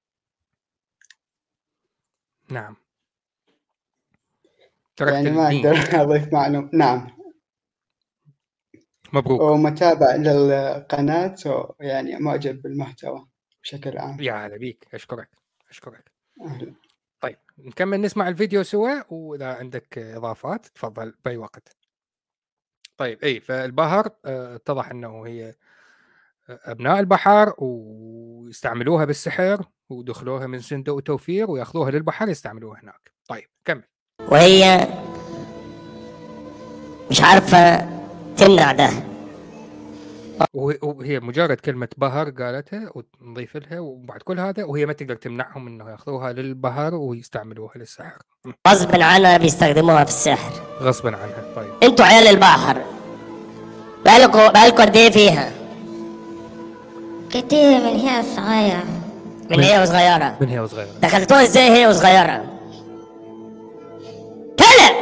نعم. تركت يعني ما أقدر [laughs] أضيف معلومة نعم. مبروك. ومتابع للقناة ويعني معجب بالمحتوى بشكل عام. يا هلا بيك. أشكرك. أشكرك. أهلا. طيب نكمل نسمع الفيديو سوا وإذا عندك إضافات تفضل بأي وقت. طيب اي فالبحر آه، اتضح أنه هي أبناء البحر ويستعملوها بالسحر ودخلوها من صندوق توفير وياخذوها للبحر يستعملوها هناك. طيب كمل. وهي مش عارفة تمنع ده. وهي- مجرد كلمة بهر قالتها ونضيف لها وبعد كل هذا وهي ما تقدر تمنعهم إنه ياخذوها للبهر ويستعملوها للسحر. غصب عنها بيستخدموها في السحر. غصبا عنها طيب. أنتوا عيال البحر. بقالكوا بقالكوا قد إيه فيها؟ كتير من هي صغيرة. من هي وصغيرة؟ من هي وصغيرة. دخلتوها إزاي هي وصغيرة؟ كلم!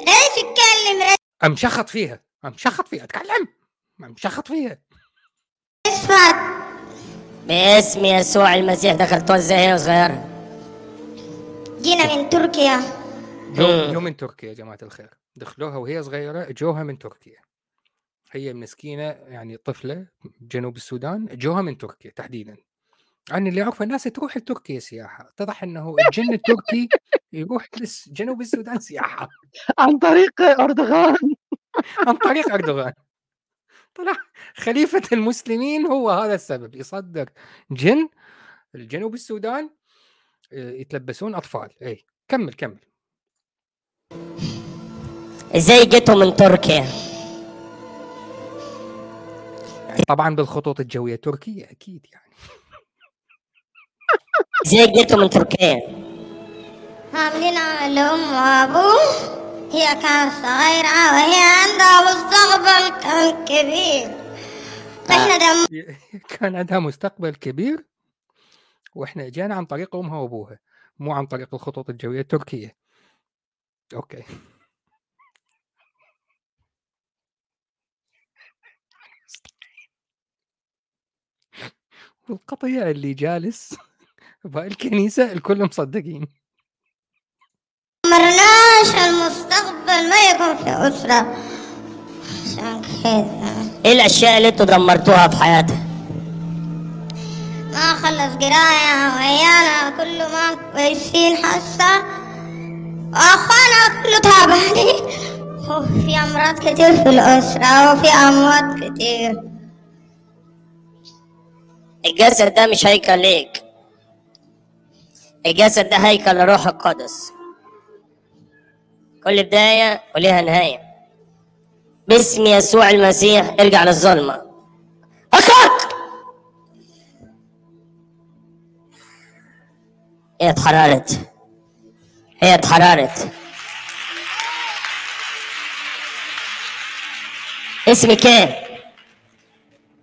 ليش تكلم ام شخط فيها. ام شخط فيها. اتكلم! ام شخط فيها. رشفت باسم يسوع المسيح دخلتوها إزاي هي وصغيرة؟ جينا من تركيا. جو. جو من تركيا يا جماعة الخير. دخلوها وهي صغيرة جوها من تركيا. هي مسكينة يعني طفلة جنوب السودان جوها من تركيا تحديدا. أنا اللي أعرف الناس تروح لتركيا سياحة. اتضح أنه الجن التركي يروح لجنوب السودان سياحة. [laughs] عن طريق أردوغان. [laughs] عن طريق أردوغان. طلع خليفة المسلمين هو هذا السبب يصدر جن الجنوب السودان آه، يتلبسون أطفال. أي كمل كمل. إزاي جيتوا من تركيا؟ طبعا بالخطوط الجوية التركية أكيد يعني. إزاي جيتوا من تركيا؟ عاملين الأم وأبوه هي كانت صغيرة وهي عندها مستقبل كان كبير. إحنا دم [laughs] كان عندها مستقبل كبير وإحنا اجينا عن طريق أمها وأبوها مو عن طريق الخطوط الجوية التركيه أوكي. والقطيع اللي جالس [laughs] بالكنيسه الكل مصدقين. مرناش المستقبل ما يكون في أسرة عشان كذا إيه الأشياء اللي أنتوا دمرتوها في حياتها؟ ما خلص قراية وعيالها كله ما كويسين حسا وأخوانا كله تعبانين [laughs] وفي أمراض كتير في الأسرة وفي أموات كتير. الجسد ده مش هيكل ليك. الجسد ده هيكل لروح القدس. كل بداية وليها نهاية. باسم يسوع المسيح ارجع للظلمة. أخاك! هي اتحررت. هي اتحررت. اسمك إيه؟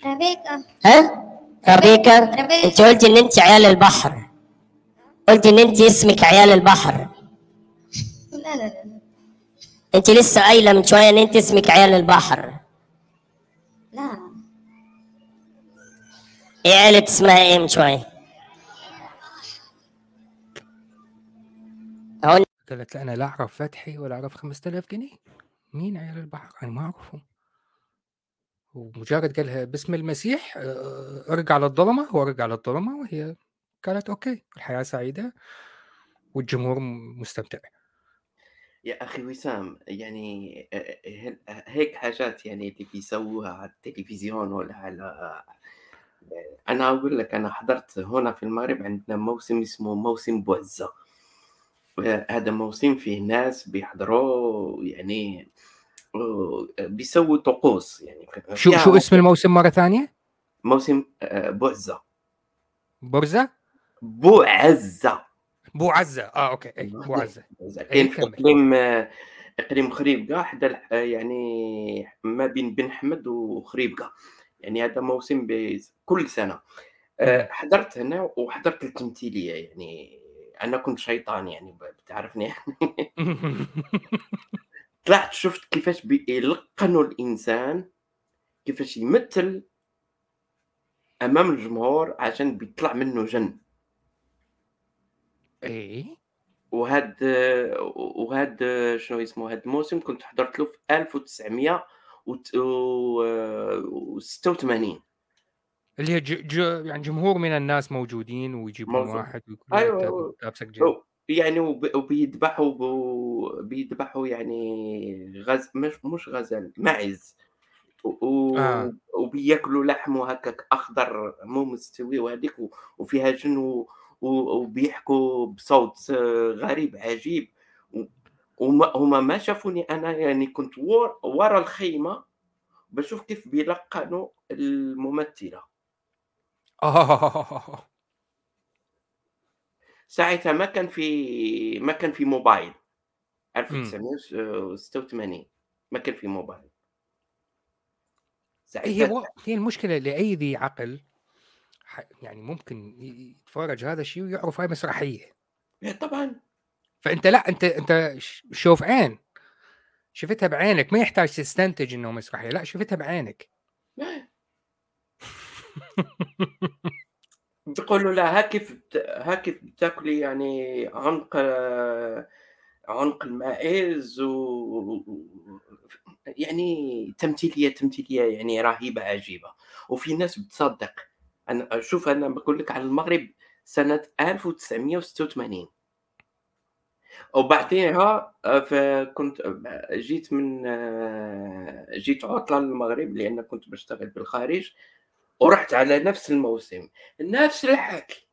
ربيكا ها؟ ربيكا ربيكا. أنت قلت إن أنت عيال البحر. قلت إن أنت اسمك عيال البحر. لا لا لا أنت لسه قايلة من شوية إن أنت اسمك عيال البحر. لا. إيه عيلة اسمها إيه من شوية؟ هون. قالت لا أنا لا أعرف فتحي ولا أعرف 5000 جنيه. مين عيال البحر؟ أنا ما أعرفهم. ومجرد قالها باسم المسيح آه، أرجع للظلمة وأرجع للظلمة وهي قالت أوكي الحياة سعيدة والجمهور مستمتع. يا أخي وسام يعني آه، هيك حاجات يعني اللي بيسووها على التلفزيون ولا على أنا أقول لك أنا حضرت هنا في المغرب عندنا موسم اسمه موسم بوزة هذا موسم فيه ناس بيحضروا يعني آه، بيسووا طقوس يعني شو شو اسم الموسم مرة ثانية؟ موسم آه، بوزة برزه بوعزة بو عزه آه okay. اي بو عزه كاين في كمل. إقليم إقليم خريبكا حدا الح- يعني ما بين بن حمد وخريبكا يعني هذا موسم بيز- كل سنة. حضرت هنا وحضرت التمثيلية يعني أنا كنت شيطان يعني بتعرفني. [laughs] طلعت شفت كيفاش بيلقنوا الإنسان كيفاش يمثل أمام الجمهور عشان بيطلع منه جن اي وهاد وهاد شنو اسمه هاد الموسم كنت حضرت له في 1986 اللي هي. يعني جمهور من الناس موجودين ويجيبون. واحد أنت أيوة. لابسك يعني وب- وبيذبحوا ب- بيذبحوا يعني غز مش مش غزال معز و- آه. وبياكلوا لحمه هكاك أخضر مو مستوي وهذيك و- وفيها جن و- و- وبيحكوا بصوت غريب عجيب و- وما هما ما شافوني أنا يعني كنت ور- ورا الخيمة بشوف كيف بيلقنوا الممثلة آه. ساعتها ما كان في ما كان في موبايل. إمم. 1986 ما كان في موبايل. هي ساعتها و... هي المشكلة لاي ذي عقل. يعني ممكن يتفرج هذا الشيء ويعرف هاي مسرحية. إيه طبعا. فأنت لا أنت أنت شوف عين. شفتها بعينك ما يحتاج تستنتج إنه مسرحية لا شفتها بعينك. [laughs] بيقولوا لا ها كيف بت- ها كيف بتاكلي يعني عنق عنق الماعز و يعني تمثيلية تمثيلية يعني رهيبة عجيبة. وفي ناس بتصدق. أنا شوف أنا بقول لك على المغرب سنة 1986 وبعديها آه، فكنت آه، جيت من آه، جيت عطلة للمغرب لأن كنت بشتغل بالخارج. ورحت على نفس الموسم نفس الحكي.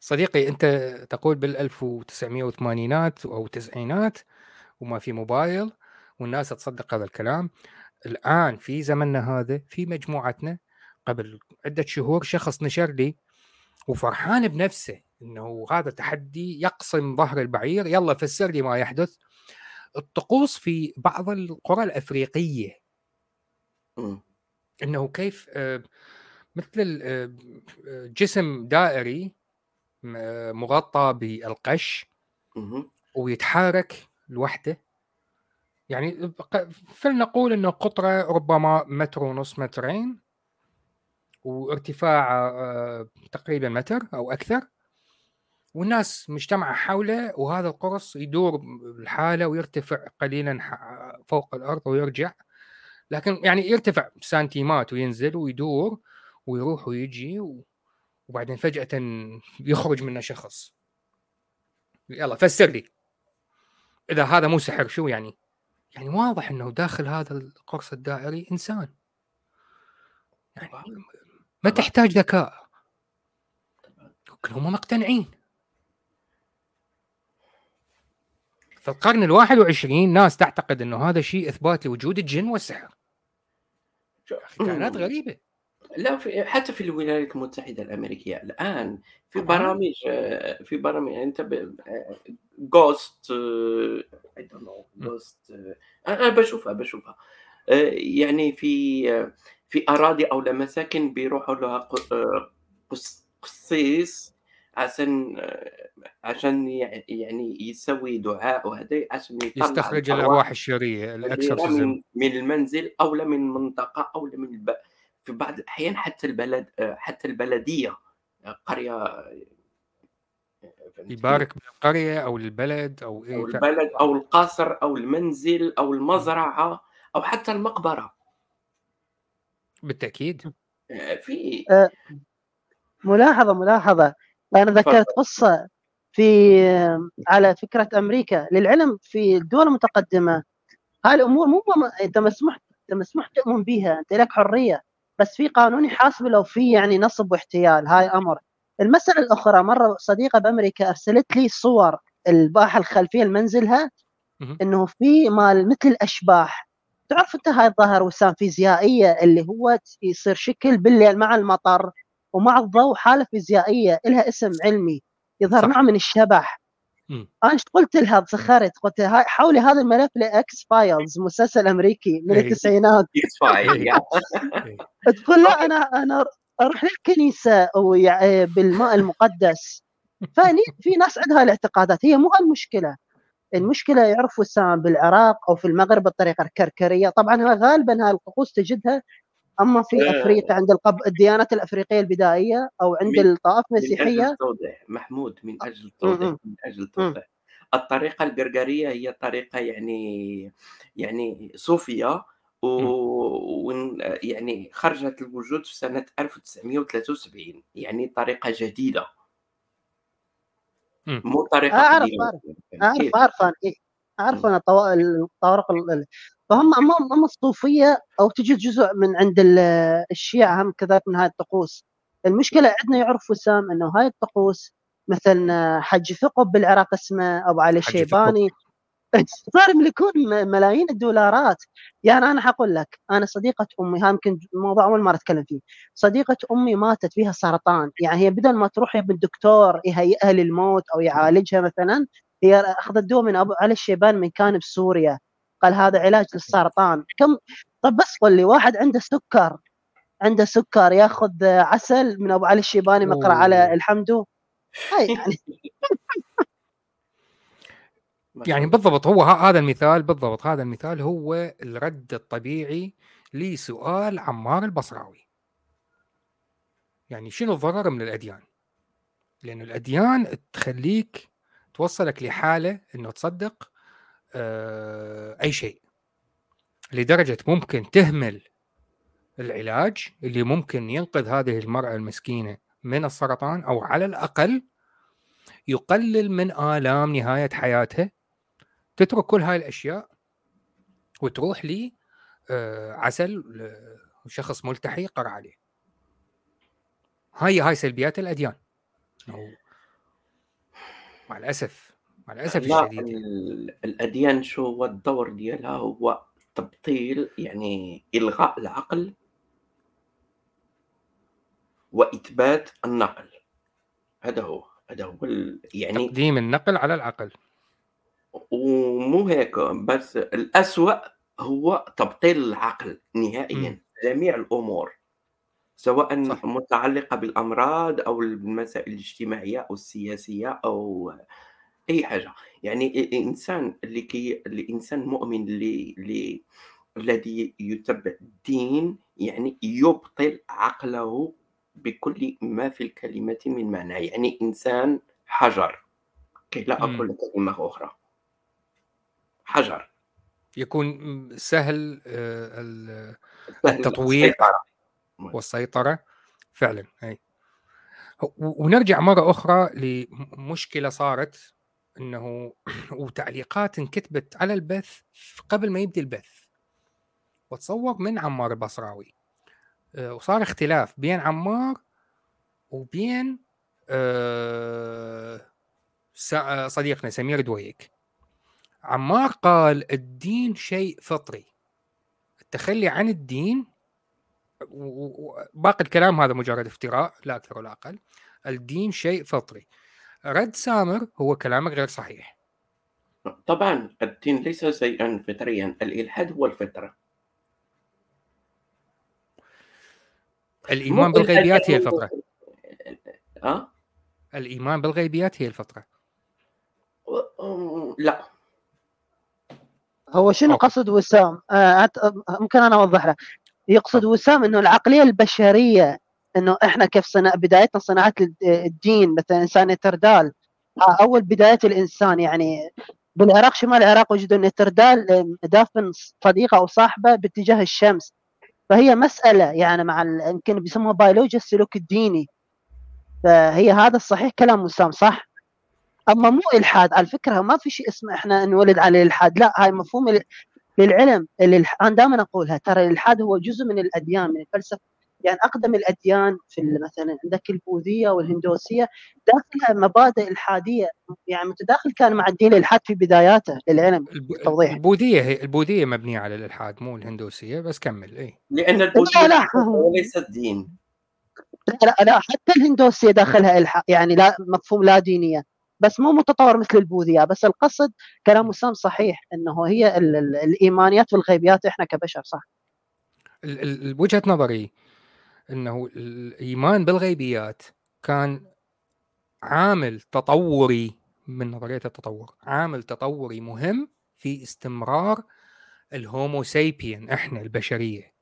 صديقي أنت تقول بال 1980 أو التسعينات وما في موبايل والناس تصدق هذا الكلام. الآن في زمننا هذا في مجموعتنا قبل عدة شهور شخص نشر لي وفرحان بنفسه إنه هذا تحدي يقسم ظهر البعير يلا فسر لي ما يحدث. الطقوس في بعض القرى الأفريقية. إنه كيف آه، مثل آه، آه، جسم دائري آه، مغطى بالقش مهم. ويتحرك لوحده. يعني فلنقول إنه قطرة ربما متر ونص مترين وارتفاع تقريبا متر أو أكثر. والناس مجتمعه حوله وهذا القرص يدور الحالة ويرتفع قليلا فوق الأرض ويرجع. لكن يعني يرتفع سنتيمات وينزل ويدور ويروح ويجي و- وبعدين فجأة يخرج منه شخص. يلا فسر لي. إذا هذا مو سحر شو يعني؟ يعني واضح إنه داخل هذا القرص الدائري إنسان. يعني ما تحتاج ذكاء. كلهم مقتنعين. في القرن الواحد وعشرين ناس تعتقد إنه هذا شيء إثبات لوجود الجن والسحر. كائنات. غريبة لا في حتى في الولايات المتحدة الأمريكية الآن في. برامج آه، في برامج يعني أنت just I don't know مم. just أنا بشوفها بشوفها آه، يعني في آه، في أراضي أو مساكن بيروحوا لها ق- قس- قسيس عشان آه، عشان يع- يعني يسوي دعاء وهذا عشان يطلع يستخرج الأرواح. الأرواح الشريرة من من المنزل أو لا من منطقة أو لا من الب... في بعض الأحيان حتى البلد حتى البلدية قرية؟ يبارك بالقرية أو البلد أو أو إيه ف... البلد أو القصر أو المنزل أو المزرعة أو حتى المقبرة. بالتأكيد. في ملاحظة ملاحظة. أنا ذكرت قصة في على فكرة أمريكا للعلم في الدول المتقدمة. هاي الأمور مو أنت مسموح أنت مسموح تؤمن بها أنت لك حرية. بس في قانون يحاسب لو في يعني نصب واحتيال هاي أمر. المسألة الأخرى مرة صديقة بأمريكا أرسلت لي صور الباحة الخلفية لمنزلها. إنه في مال مثل الأشباح. تعرف أنت هاي الظاهر وسام فيزيائيه اللي هو يصير شكل بالليل مع المطر؟ ومع الضوء حالة فيزيائية لها اسم علمي يظهر صح. نوع من الشبح. أنا إيش قلت لها تسخرت قلت لها حولي هذا الملف ل X-Files مسلسل أمريكي من إيه. التسعينات. [laughs] تقول لا أنا أنا أروح للكنيسة ويع- بالماء المقدس فني في ناس عندها الاعتقادات هي مو المشكلة المشكلة يعرفوا وسام بالعراق أو في المغرب بالطريقة الكركريه طبعا غالبا هاي الطقوس تجدها أما في آه. أفريقيا عند القب... الديانات الأفريقية البدائية أو عند من- الطائف من أجل المسيحية التوضيح محمود من أجل م- التوضيح م. من أجل التوضيح الطريقة القرقريه هي طريقة يعني يعني صوفية و يعني خرجت الوجود في سنة 1973 يعني طريقة جديدة مم. مو طريقة أعرف قديمة أعرف يعني كيف؟ أعرف أعرف أنا إيه الطوارق ال- ال- فهم هم الصوفية أو تجي جزء من عند ال- الشيعة هم كذلك من هاي الطقوس. المشكلة عندنا يعرف وسام أنه هاي الطقوس مثلا حج ثقب بالعراق اسمه أبو علي. الشيباني [laughs] صار يملكون ملايين الدولارات. يعني أنا حقول لك أنا صديقة أمي ها يمكن موضوع أول مرة أتكلم فيه. صديقة أمي ماتت فيها سرطان. يعني هي بدل ما تروح يا الدكتور يهيئها للموت أو يعالجها مثلا هي أخذت دواء من أبو علي الشيبان من كان بسوريا. قال هذا علاج للسرطان كم طب بس قل لي واحد عنده سكر عنده سكر ياخذ عسل من أبو علي الشيباني مقرأ على. الحمدو هاي يعني [laughs] يعني. بالضبط هو هذا المثال بالضبط هذا المثال هو الرد الطبيعي لسؤال عمار البصراوي يعني شنو الضرر من الأديان؟ لأن الأديان تخليك توصلك لحالة إنه تصدق أي شيء. لدرجة ممكن تهمل العلاج اللي ممكن ينقذ هذه المرأة المسكينة من السرطان أو على الأقل يقلل من آلام نهاية حياتها تترك كل هاي الأشياء وتروح لي آه، عسل آه، شخص ملتحي قرأ عليه. هاي هاي سلبيات الأديان. مع الأسف مع الأسف لا الشديد يعني. ال- الأديان شو هو الدور ديالها هو تبطيل يعني إلغاء العقل وإثبات النقل هذا هو هذا هو يعني تقديم النقل على العقل ومو هيك بس الأسوأ هو تبطيل العقل نهائيا مم. جميع الأمور سواء صح. متعلقة بالأمراض أو بالمسائل الاجتماعية أو السياسية أو أي حاجة. يعني الإنسان اللي كي الإنسان المؤمن اللي, اللي الذي يتبع الدين يعني يبطل عقله بكل ما في الكلمة من معنى. يعني إنسان حجر. كي لا. أقول كلمة أخرى. حجر. يكون سهل آه، ال- سهل التطويع السيطرة. والسيطرة. فعلا أي. ونرجع مرة أخرى لمشكلة صارت. أنه [clears throat] وتعليقات انكتبت على البث قبل ما يبدي البث. وتصور من عمار البصراوي. آه، وصار اختلاف بين عمار وبين آه، آه، صديقنا سمير دويك. عمار قال الدين شيء فطري. التخلي عن الدين وباقي الكلام هذا مجرد افتراء لا أكثر ولا أقل. الدين شيء فطري. رد سامر هو كلامك غير صحيح. طبعا الدين ليس شيئا فطريا الإلحاد هو الفطرة. الإيمان بالغيبيات هي الفطرة. أه؟ الإيمان بالغيبيات هي الفطرة. لا. هو شنو أوكي. قصد وسام؟ آه ممكن أنا أوضح له يقصد وسام إنه العقلية البشرية إنه إحنا كيف صنع بدايتنا صناعه الد- الدين مثلا إنسان نتردال آه، أول بداية الإنسان يعني بالعراق شمال العراق وجدوا نتردال دافن صديقة أو صاحبة باتجاه الشمس. فهي مسألة يعني مع يمكن بيسموها بيولوجيا السلوك الديني. فهي هذا الصحيح كلام وسام صح؟ أما مو إلحاد. على فكرة ما في شيء اسمه إحنا نولد على الالحاد لا هاي مفهوم للعلم الإلح- أنا دائما أقولها ترى الإلحاد هو جزء من الأديان من الفلسفة. يعني أقدم الأديان في ال- مثلا عندك البوذية والهندوسية داخلها مبادئ الحادية يعني متداخل كان مع الدين الإلحاد في بداياته للعلم الب- توضيح. البوذية هي البوذية مبنية على الإلحاد مو الهندوسية بس كمل إيه. إي لأن البوذية لا. فطرة وليس الدين لا لا, لا حتى الهندوسية داخلها إلحاد يعني لا مفهوم لا دينية بس مو متطور مثل البوذية بس القصد كلام وسام صحيح إنه هي ال- ال- الإيمانيات والغيبيات إحنا كبشر صح ال- ال- وجهة نظري إنه الإيمان بالغيبيات كان عامل تطوري من نظرية التطور عامل تطوري مهم في استمرار الهومو سيبيان إحنا البشرية.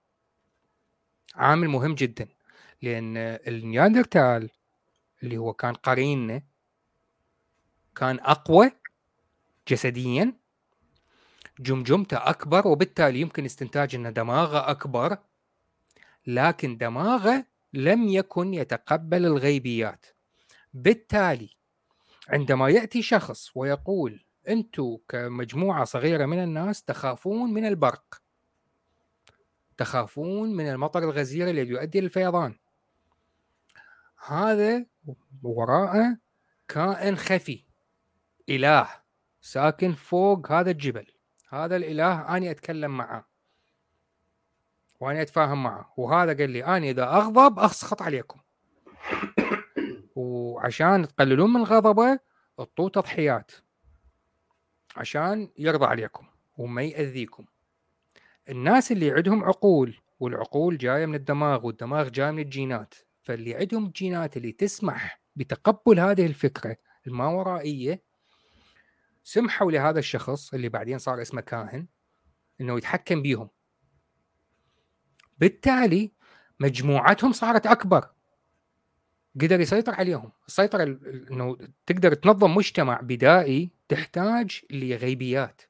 عامل مهم جدا لأن النياندرتال اللي هو كان قريننا كان أقوى جسديا جمجمته أكبر وبالتالي يمكن استنتاج ان دماغه أكبر لكن دماغه لم يكن يتقبل الغيبيات. بالتالي عندما يأتي شخص ويقول أنتم كمجموعة صغيرة من الناس تخافون من البرق. تخافون من المطر الغزير الذي يؤدي للفيضان. هذا وراءه كائن خفي إله ساكن فوق هذا الجبل. هذا الإله اني أتكلم معه. واني أتفاهم معه. وهذا قال لي اني إذا أغضب أسخط عليكم. [coughs] وعشان تقللون من غضبه أعطوه تضحيات. عشان يرضى عليكم وما يأذيكم. الناس اللي عندهم عقول والعقول جاية من الدماغ والدماغ جاي من الجينات. فاللي عندهم الجينات اللي تسمح بتقبل هذه الفكرة الماورائية سمحوا لهذا الشخص اللي بعدين صار اسمه كاهن إنه يتحكم بيهم. بالتالي مجموعتهم صارت أكبر. قدر يسيطر عليهم. السيطرة إنه تقدر تنظم مجتمع بدائي تحتاج لغيبيات.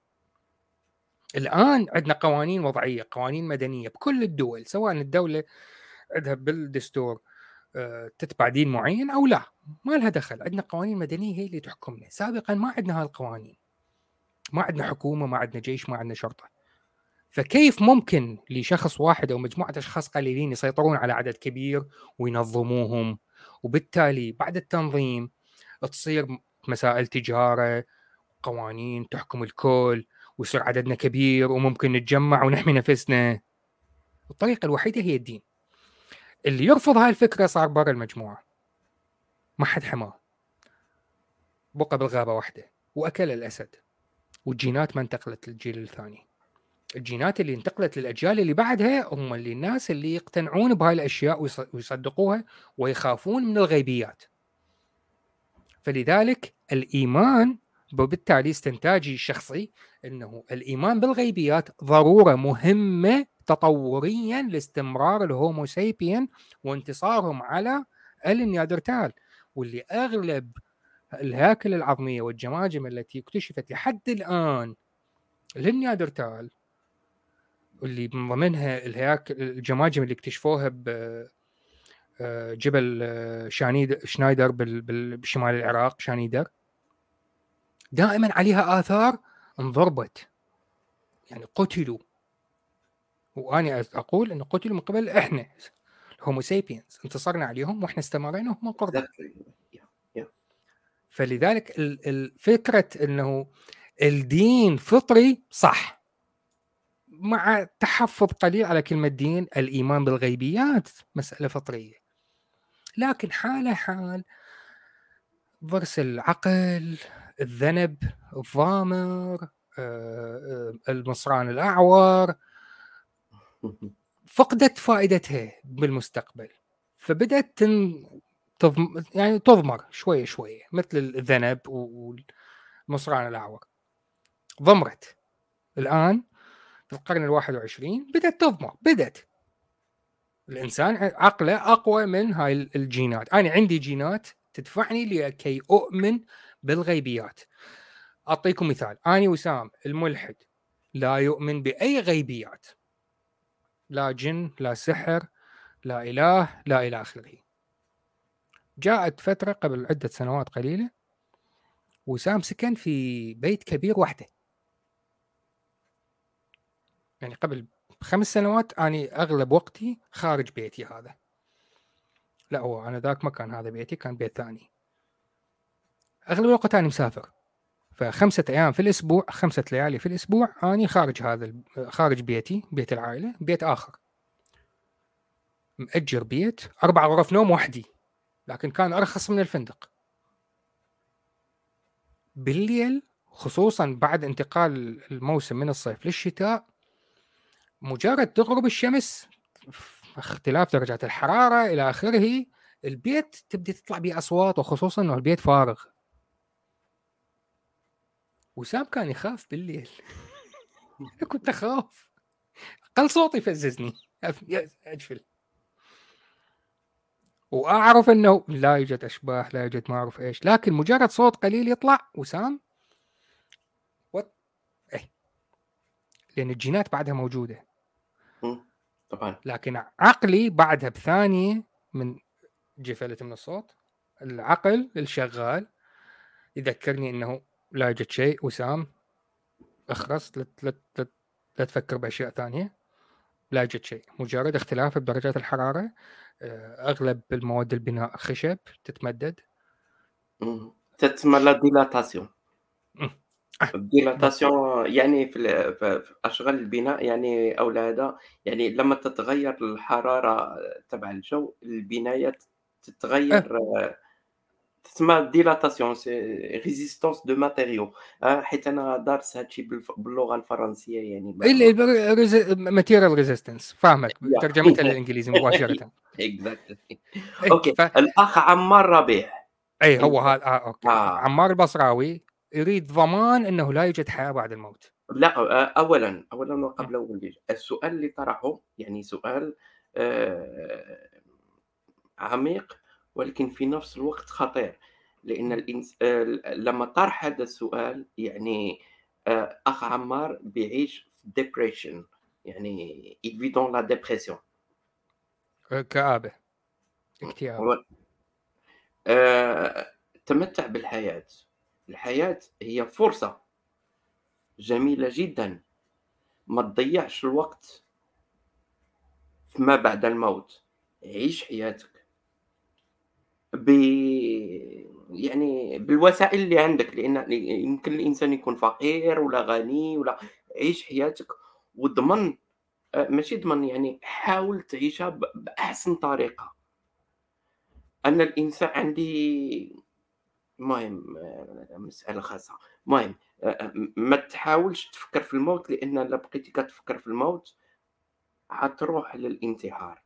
الآن عندنا قوانين وضعية قوانين مدنية بكل الدول سواء الدولة عندها بالدستور آه، تتبع دين معين أو لا. ما لها دخل. عندنا قوانين مدنية هي اللي تحكمنا. سابقا ما عندنا هالقوانين. ما عندنا حكومة ما عندنا جيش ما عندنا شرطة. فكيف ممكن لشخص واحد أو مجموعة أشخاص قليلين يسيطرون على عدد كبير وينظموهم؟ وبالتالي بعد التنظيم تصير مسائل تجارة قوانين تحكم الكل ويصير عددنا كبير وممكن نتجمع ونحمي نفسنا. الطريقة الوحيدة هي الدين. اللي يرفض هاي الفكرة صار برا المجموعة. ما حد حماه. بقى بالغابة واحدة. وأكل الأسد. والجينات ما انتقلت للجيل الثاني. الجينات اللي انتقلت للأجيال اللي بعدها هم اللي الناس اللي يقتنعون بهاي الأشياء ويصدقوها ويخافون من الغيبيات. فلذلك الإيمان وبالتالي استنتاجي الشخصي إنه الإيمان بالغيبيات ضرورة مهمة تطوريا لاستمرار الهومو سيبين وانتصارهم على النيادرتال واللي أغلب الهياكل العظمية والجماجم التي اكتشفت لحد الآن للنيادرتال اللي من ضمنها الهياكل الجماجم اللي اكتشفوها ب آه، جبل آه، شانيد شنايدر بشمال العراق شانيدر. دائما عليها آثار انضربت. يعني قتلوا. وأنا أقول انه قتلوا من قبل إحنا الهومو سيبينز انتصرنا عليهم وإحنا استمرينا وهم قربوا فلذلك الفكرة إنه الدين فطري صح. مع تحفظ قليل على كلمة دين الإيمان بالغيبيات مسألة فطرية. لكن حالة حال ضرس العقل الذنب الضامر آه، آه، المصران الأعور فقدت فائدتها بالمستقبل. فبدأت تن... تضم... يعني تضمر شوية شوية مثل الذنب والمصران الأعور. ضمرت. الآن في القرن الواحد وعشرين بدأت تضمر بدأت. الإنسان عقله أقوى من هاي الجينات. أنا عندي جينات تدفعني لكي أؤمن بالغيبيات. أعطيكم مثال. أنا وسام الملحد لا يؤمن بأي غيبيات. لا جن لا سحر لا إله لا إلى آخره. جاءت فترة قبل عدة سنوات قليلة وسام سكن في بيت كبير وحده. يعني قبل خمس سنوات أنا أغلب وقتي خارج بيتي هذا. لا هو أنا ذاك ما كان هذا بيتي كان بيت ثاني. أغلب الوقت أنا مسافر. فخمسة أيام في الأسبوع خمسة ليالي في الأسبوع أنا خارج هذا خارج بيتي بيت العائلة بيت آخر. مأجر بيت أربع غرف نوم وحدي لكن كان أرخص من الفندق. بالليل خصوصا بعد انتقال الموسم من الصيف للشتاء مجرد تغرب الشمس اختلاف درجات الحرارة إلى آخره البيت تبدي تطلع به أصوات وخصوصا أنه البيت فارغ. وسام كان يخاف بالليل. [laughs] كنت أخاف. أقل صوت يفززني. أجفل. وأعرف إنه لا يوجد أشباح لا يوجد ما أعرف إيش. لكن مجرد صوت قليل يطلع وسام؟ وات؟ إيه. لأن الجينات بعدها موجودة. طبعا. لكن عقلي بعدها بثانية من جفلت من الصوت العقل الشغال يذكرني إنه لا يوجد شيء. وسام اخرس لا تفكر بأشياء ثانية. لا يوجد شيء. مجرد اختلاف بدرجات الحرارة آه، أغلب المواد البناء خشب تتمدد. la dilatation. ال dilatation يعني في ال- في في أشغال البناء يعني أو هذا يعني لما تتغير الحرارة تبع الجو البنايات تتغير آه، تسمى dilatation c'est résistance de matériaux حيت أنا دارس هادشي باللغة الفرنسية يعني material resistance فاهمك. ترجمتها للإنجليزي مباشرة [laughs] exactly إيه، okay. الأخ عمار ربيع اي هو هذا آه okay آه. عمار البصراوي يريد ضمان إنه لا يوجد حياة بعد الموت. لا اولا اولا وقبل أول شيء. السؤال اللي طرحه يعني سؤال آه، عميق ولكن في نفس الوقت خطير. لأن الإنس... آه، لما طرح هذا السؤال يعني آه، أخ عمار بيعيش في ديبريشن يعني vit dans la dépression آه، كآبة. اكتئاب. هو آه، تمتع بالحياة. الحياة هي فرصة جميلة جدا. ما تضيعش الوقت فيما بعد الموت. عيش حياتك ب يعني بالوسائل اللي عندك لأن يمكن الإنسان يكون فقير ولا غني ولا عيش حياتك وضمن ماشي ضمن يعني حاول تعيشها بأحسن طريقة. أنا الإنسان عندي المهم آه، مسألة خاصة. المهم آه، ما تحاولش تفكر في الموت لأن إلا بقيتي كتفكر في الموت حتروح للانتحار.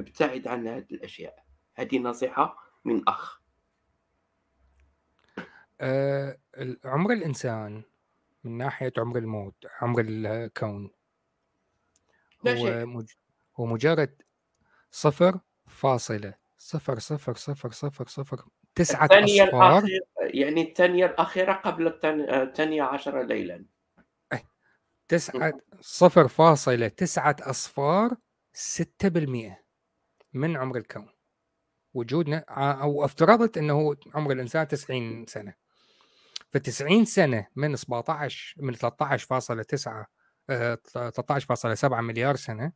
ابتعد عن هذه الأشياء. هذه نصيحة من أخ. آه، عمر الإنسان من ناحية عمر الموت عمر الكون هو شيء. مج... هو مجرد صفر فاصلة صفر صفر صفر صفر صفر. تسعة الثانية أصفار الأخيرة يعني الثانية الأخيرة قبل الثان- الثانية عشر ليلا. تسعة صفر فاصلة تسعة أصفار ستة بالمئة من عمر الكون. وجودنا أو افترضت أنه عمر الإنسان 90 سنة. ف 90 سنة من 17 من 13.9 آه، 13.7 مليار سنة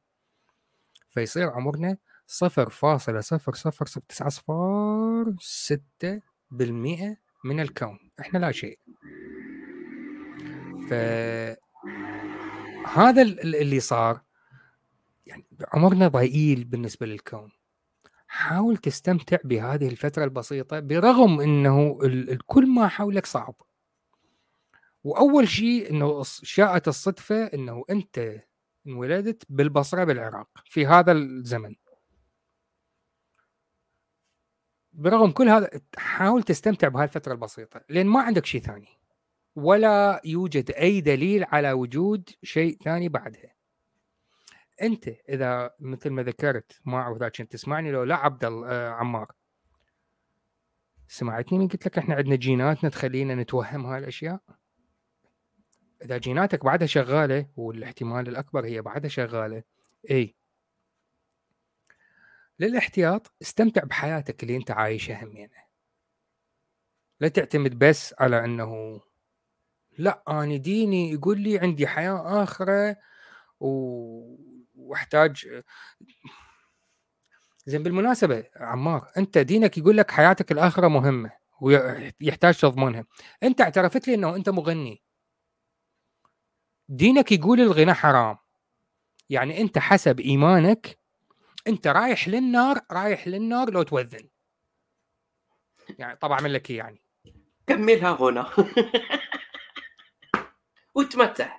فيصير عمرنا 0.0009 أصفار 6 بالمئة من الكون. إحنا لا شيء. ف هذا ال- ال- اللي صار يعني عمرنا ضئيل بالنسبة للكون. حاول تستمتع بهذه الفترة البسيطة برغم إنه كل ما حولك صعب. وأول شيء إنه شاءت الصدفة إنه أنت انولدت بالبصرة بالعراق في هذا الزمن. برغم كل هذا حاول تستمتع بهذه الفترة البسيطة لأن ما عندك شيء ثاني. ولا يوجد أي دليل على وجود شيء ثاني بعدها. أنت إذا مثل ما ذكرت ما اعرف اذا كنت تسمعني لو لا عبد آه، عمار. سمعتني من قلت لك إحنا عندنا جيناتنا تخلينا نتوهم هاي الاشياء إذا جيناتك بعدها شغالة والاحتمال الأكبر هي بعدها شغالة اي للاحتياط استمتع بحياتك اللي أنت عايشها همينة. لا تعتمد بس على أنه لا أنا ديني يقول لي عندي حياة آخرة و... واحتاج زين بالمناسبة عمار أنت دينك يقول لك حياتك الآخرة مهمة ويحتاج تضمنها. أنت اعترفت لي أنه أنت مغني. دينك يقول الغنى حرام. يعني أنت حسب إيمانك انت رايح للنار رايح للنار لو توذن. يعني طبعا من لك إيه يعني؟ كملها غنى [laughs] وتمتع.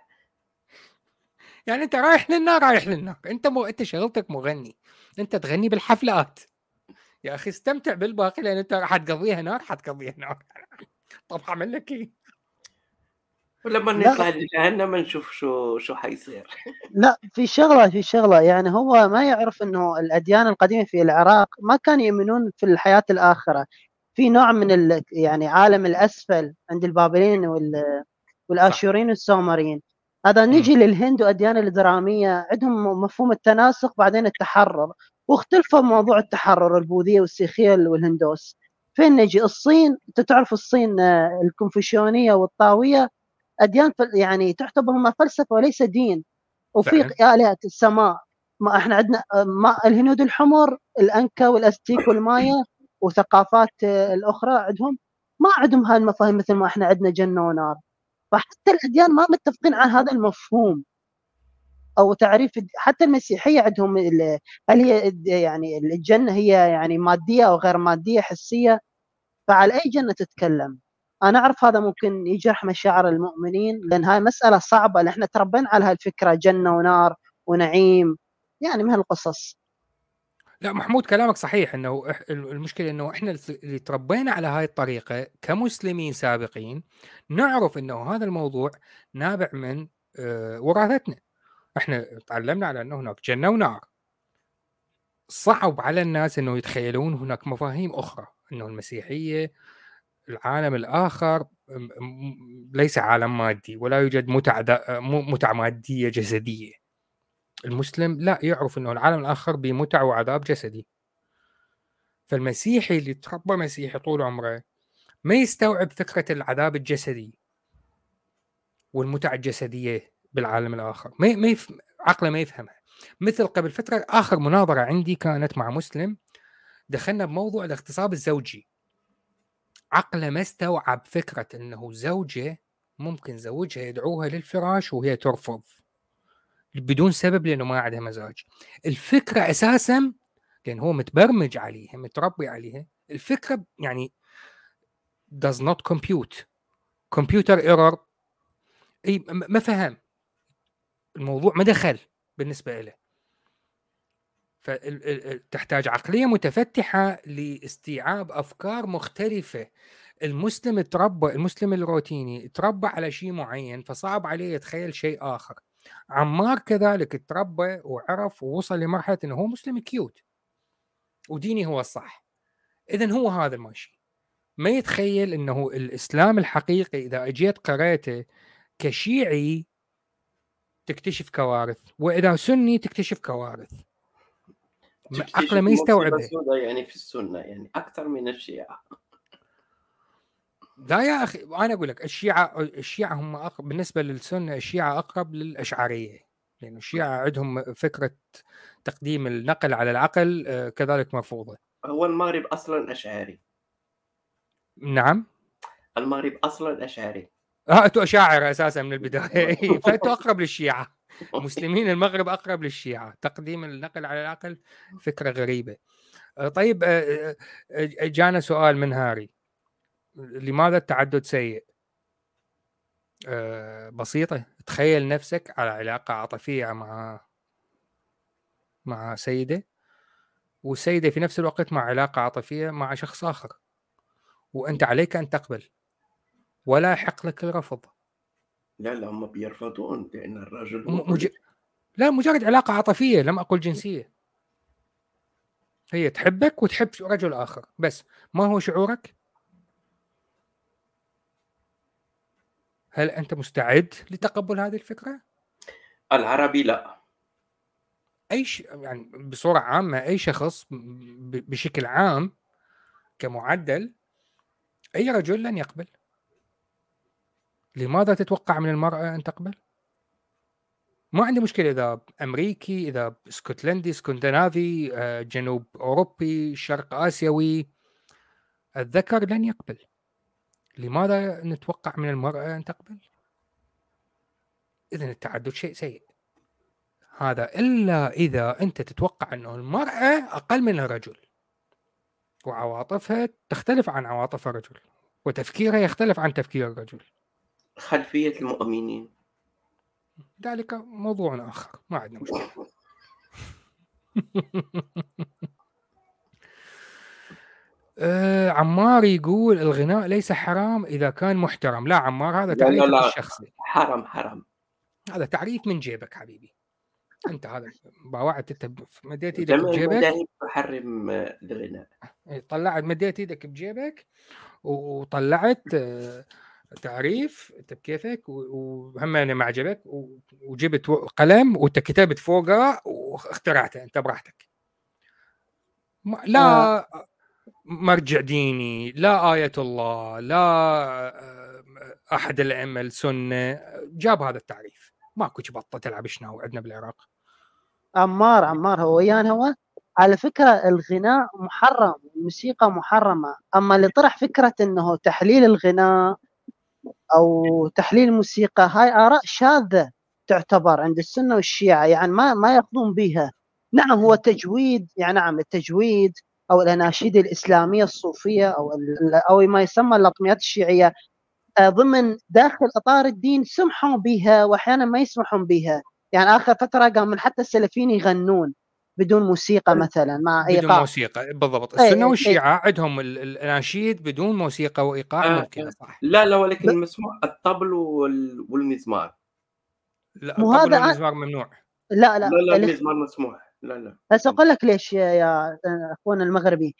يعني أنت رايح للنار رايح للنار. أنت مو أنت شغلتك مغني. أنت تغني بالحفلات. يا أخي استمتع بالباقي لأن أنت حتقضيها نار حتقضيها نار. [laughs] طب أعمل لك إيه؟ ولما. نطلع لجهنم نشوف شو شو حيصير. لا في شغلة في شغلة. يعني هو ما يعرف إنه الأديان القديمة في العراق ما كانوا يؤمنون في الحياة الآخرة. في نوع من ال يعني عالم الأسفل عند البابليين وال والآشوريين والسومريين. هذا نجي للهند وأديان الدرامية عندهم مفهوم التناسق بعدين التحرر. واختلفوا موضوع التحرر البوذية والسيخيه والهندوس. فين نجي؟ الصين أنت تعرف الصين آه، الكونفوشيونية والطاوية؟ أديان فل- يعني تعتبر هم فلسفة وليس دين. وفي. الهه السماء. ما إحنا عندنا ما الهنود الحمر الأنكا والأستيك والمايا [coughs] وثقافات آه، الأخرى عندهم ما عندهم هاي المفاهيم مثل ما إحنا عندنا جنة ونار. فحتى الأديان ما متفقين على هذا المفهوم. أو تعريف حتى المسيحية عندهم ال- هل هي يعني الجنة هي يعني مادية أو غير مادية حسية؟ فعلى أي جنة تتكلم؟ أنا أعرف هذا ممكن يجرح مشاعر المؤمنين لأن هاي مسألة صعبة لأن إحنا تربينا على هالفكرة جنة ونار ونعيم يعني من هالقصص لا محمود كلامك صحيح إنه المشكلة إنه إحنا اللي تربينا على هاي الطريقة كمسلمين سابقين نعرف إنه هذا الموضوع نابع من آه، وراثتنا. إحنا تعلمنا على إنه هناك جنة ونار. صعب على الناس إنه يتخيلون هناك مفاهيم أخرى إنه المسيحية العالم الآخر ليس عالم مادي ولا يوجد متعه دا- م- متعه مادية جسدية. المسلم لا يعرف إنه العالم الآخر بمتع وعذاب جسدي. فالمسيحي اللي تربى مسيحي طول عمره ما يستوعب فكرة العذاب الجسدي والمتع الجسدية بالعالم الآخر. ما ما. عقله ما يفهمها مثل قبل فترة آخر مناظرة عندي كانت مع مسلم دخلنا بموضوع الاغتصاب الزوجي. عقله ما استوعب فكرة إنه زوجة ممكن زوجها يدعوها للفراش وهي ترفض. بدون سبب لأنه ما عندها مزاج. الفكرة أساسا لأن هو متبرمج عليها متربي عليها الفكرة يعني does not compute. كمبيوتر ايرور أي ما فهم. الموضوع ما دخل بالنسبة له فتحتاج عقلية متفتحة لاستيعاب أفكار مختلفة. المسلم تربى المسلم الروتيني تربى على شيء معين فصعب عليه يتخيل شيء آخر. عمار كذلك تربى وعرف ووصل لمرحلة إنه هو مسلم كيوت. وديني هو الصح. اذا هو هذا الماشي ما يتخيل إنه الإسلام الحقيقي إذا أجيت قريته كشيعي تكتشف كوارث وإذا سني تكتشف كوارث. عقله ما سوداء يعني في السنة يعني أكثر من الشيعة. لا يا أخي أنا أقول لك الشيعة الشيعة هم أقرب بالنسبة للسنة الشيعة أقرب للأشعرية. لأن الشيعة عندهم فكرة تقديم النقل على العقل آه، كذلك مرفوضه هو المغرب أصلا أشعري. نعم. المغرب أصلا أشعري. آه أنتوا اشاعره أساسا من البداية. [laughs] فأنتوا أقرب للشيعة. مسلمين المغرب أقرب للشيعة. تقديم النقل على العقل فكرة غريبة. آه، طيب آه، آه، جانا سؤال من هاري. لماذا التعدد سيء؟ بسيطة. تخيل نفسك على علاقة عاطفية مع مع سيدة والسيدة في نفس الوقت مع علاقة عاطفية مع شخص آخر وأنت عليك أن تقبل. ولا يحق لك الرفض. لا لا هم بيرفضون لأن الرجل هو مج... لا مجرد علاقة عاطفية لم أقل جنسية. هي تحبك وتحب رجل آخر. بس ما هو شعورك؟ هل أنت مستعد لتقبل هذه الفكرة؟ العربي لا. أي ش... يعني بصورة عامة أي شخص ب... بشكل عام كمعدل أي رجل لن يقبل. لماذا تتوقع من المرأة أن تقبل؟ ما عندي مشكلة إذا أمريكي إذا اسكتلندي اسكندنافي آه، جنوب أوروبي شرق آسيوي الذكر لن يقبل لماذا نتوقع من المرأة أن تقبل؟ إذا التعدد شيء سيء هذا إلا إذا أنت تتوقع أنه المرأة أقل من الرجل وعواطفها تختلف عن عواطف الرجل وتفكيرها يختلف عن تفكير الرجل خلفية المؤمنين. ذلك موضوع آخر. ما عندنا مشكلة. [laughs] آه عمار يقول الغناء ليس حرام إذا كان محترم. لا عمار هذا لا، لا، لا. الشخصي. حرام حرام. هذا تعريف من جيبك حبيبي. أنت هذا باوعت أنت مديت إيدك بجيبك. تحرم آه، الغناء. إيه، طلعت مديت إيدك بجيبك وطلعت آه، تعريف انت بكيفك وهم أنا ما عجبك وجبت قلم وانت كتبت فوقه واخترعته أنت براحتك. لا مرجع ديني لا آية الله لا آه، أحد الأئمة السنة جاب هذا التعريف. ماكو بطة تلعب شنو عندنا بالعراق. عمار عمار هو ويانا هو على فكرة الغناء محرم الموسيقى محرمة أما اللي طرح فكرة أنه تحليل الغناء أو تحليل الموسيقى هاي آراء شاذة تعتبر عند السنة والشيعة يعني ما ما يأخذون بها نعم هو تجويد يعني نعم التجويد أو الأناشيد الإسلامية الصوفية أو ال- أو ما يسمى اللطميات الشيعية آه، ضمن داخل إطار الدين سمحوا بها وأحيانا ما يسمحون بها. يعني آخر فترة قام من حتى السلفيين يغنون. بدون موسيقى مثلا مع بدون إيقاع موسيقى بالضبط. إيه، السنة إيه. والشيعة عندهم ال- ال- الأناشيد بدون موسيقى وإيقاع آه، ممكنة صح. لا لا ولكن ب- مسموح الطبل وال- والمزمار. لا مو الطبل هذا والمزمار ممنوع. لا لا لا لا المزمار مسموح لا لا. بس أقول لك ليش يا, يا اخونا المغربي.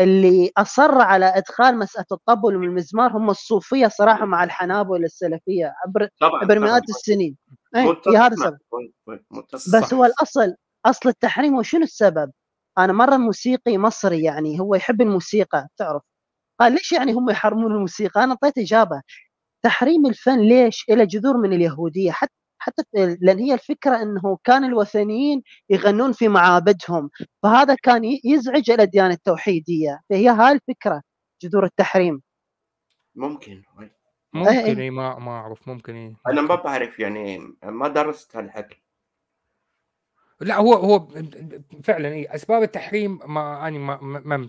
اللي أصر على إدخال مسألة الطبل والمزمار هم الصوفية صراحة مع الحنابلة السلفية عبر طبعا عبر طبعا. مئات السنين اي هذا. السبب. بس هو الأصل أصل التحريم هو شنو السبب؟ أنا مرة موسيقي مصري يعني هو يحب الموسيقى تعرف قال ليش يعني هم يحرمون الموسيقى؟ أنا أعطيت إجابة تحريم الفن ليش؟ إلى جذور من اليهودية حتى حتى لأن هي الفكرة إنه كان الوثنيين يغنون في معابدهم فهذا كان يزعج الاديان التوحيدية فهي هاي الفكرة جذور التحريم ممكن. ممكن إيه. إيه ما ما أعرف ممكن إيه أنا ما. بعرف يعني ما درست هالحكي لا هو هو فعلا إيه أسباب التحريم ما أنا ما, ما,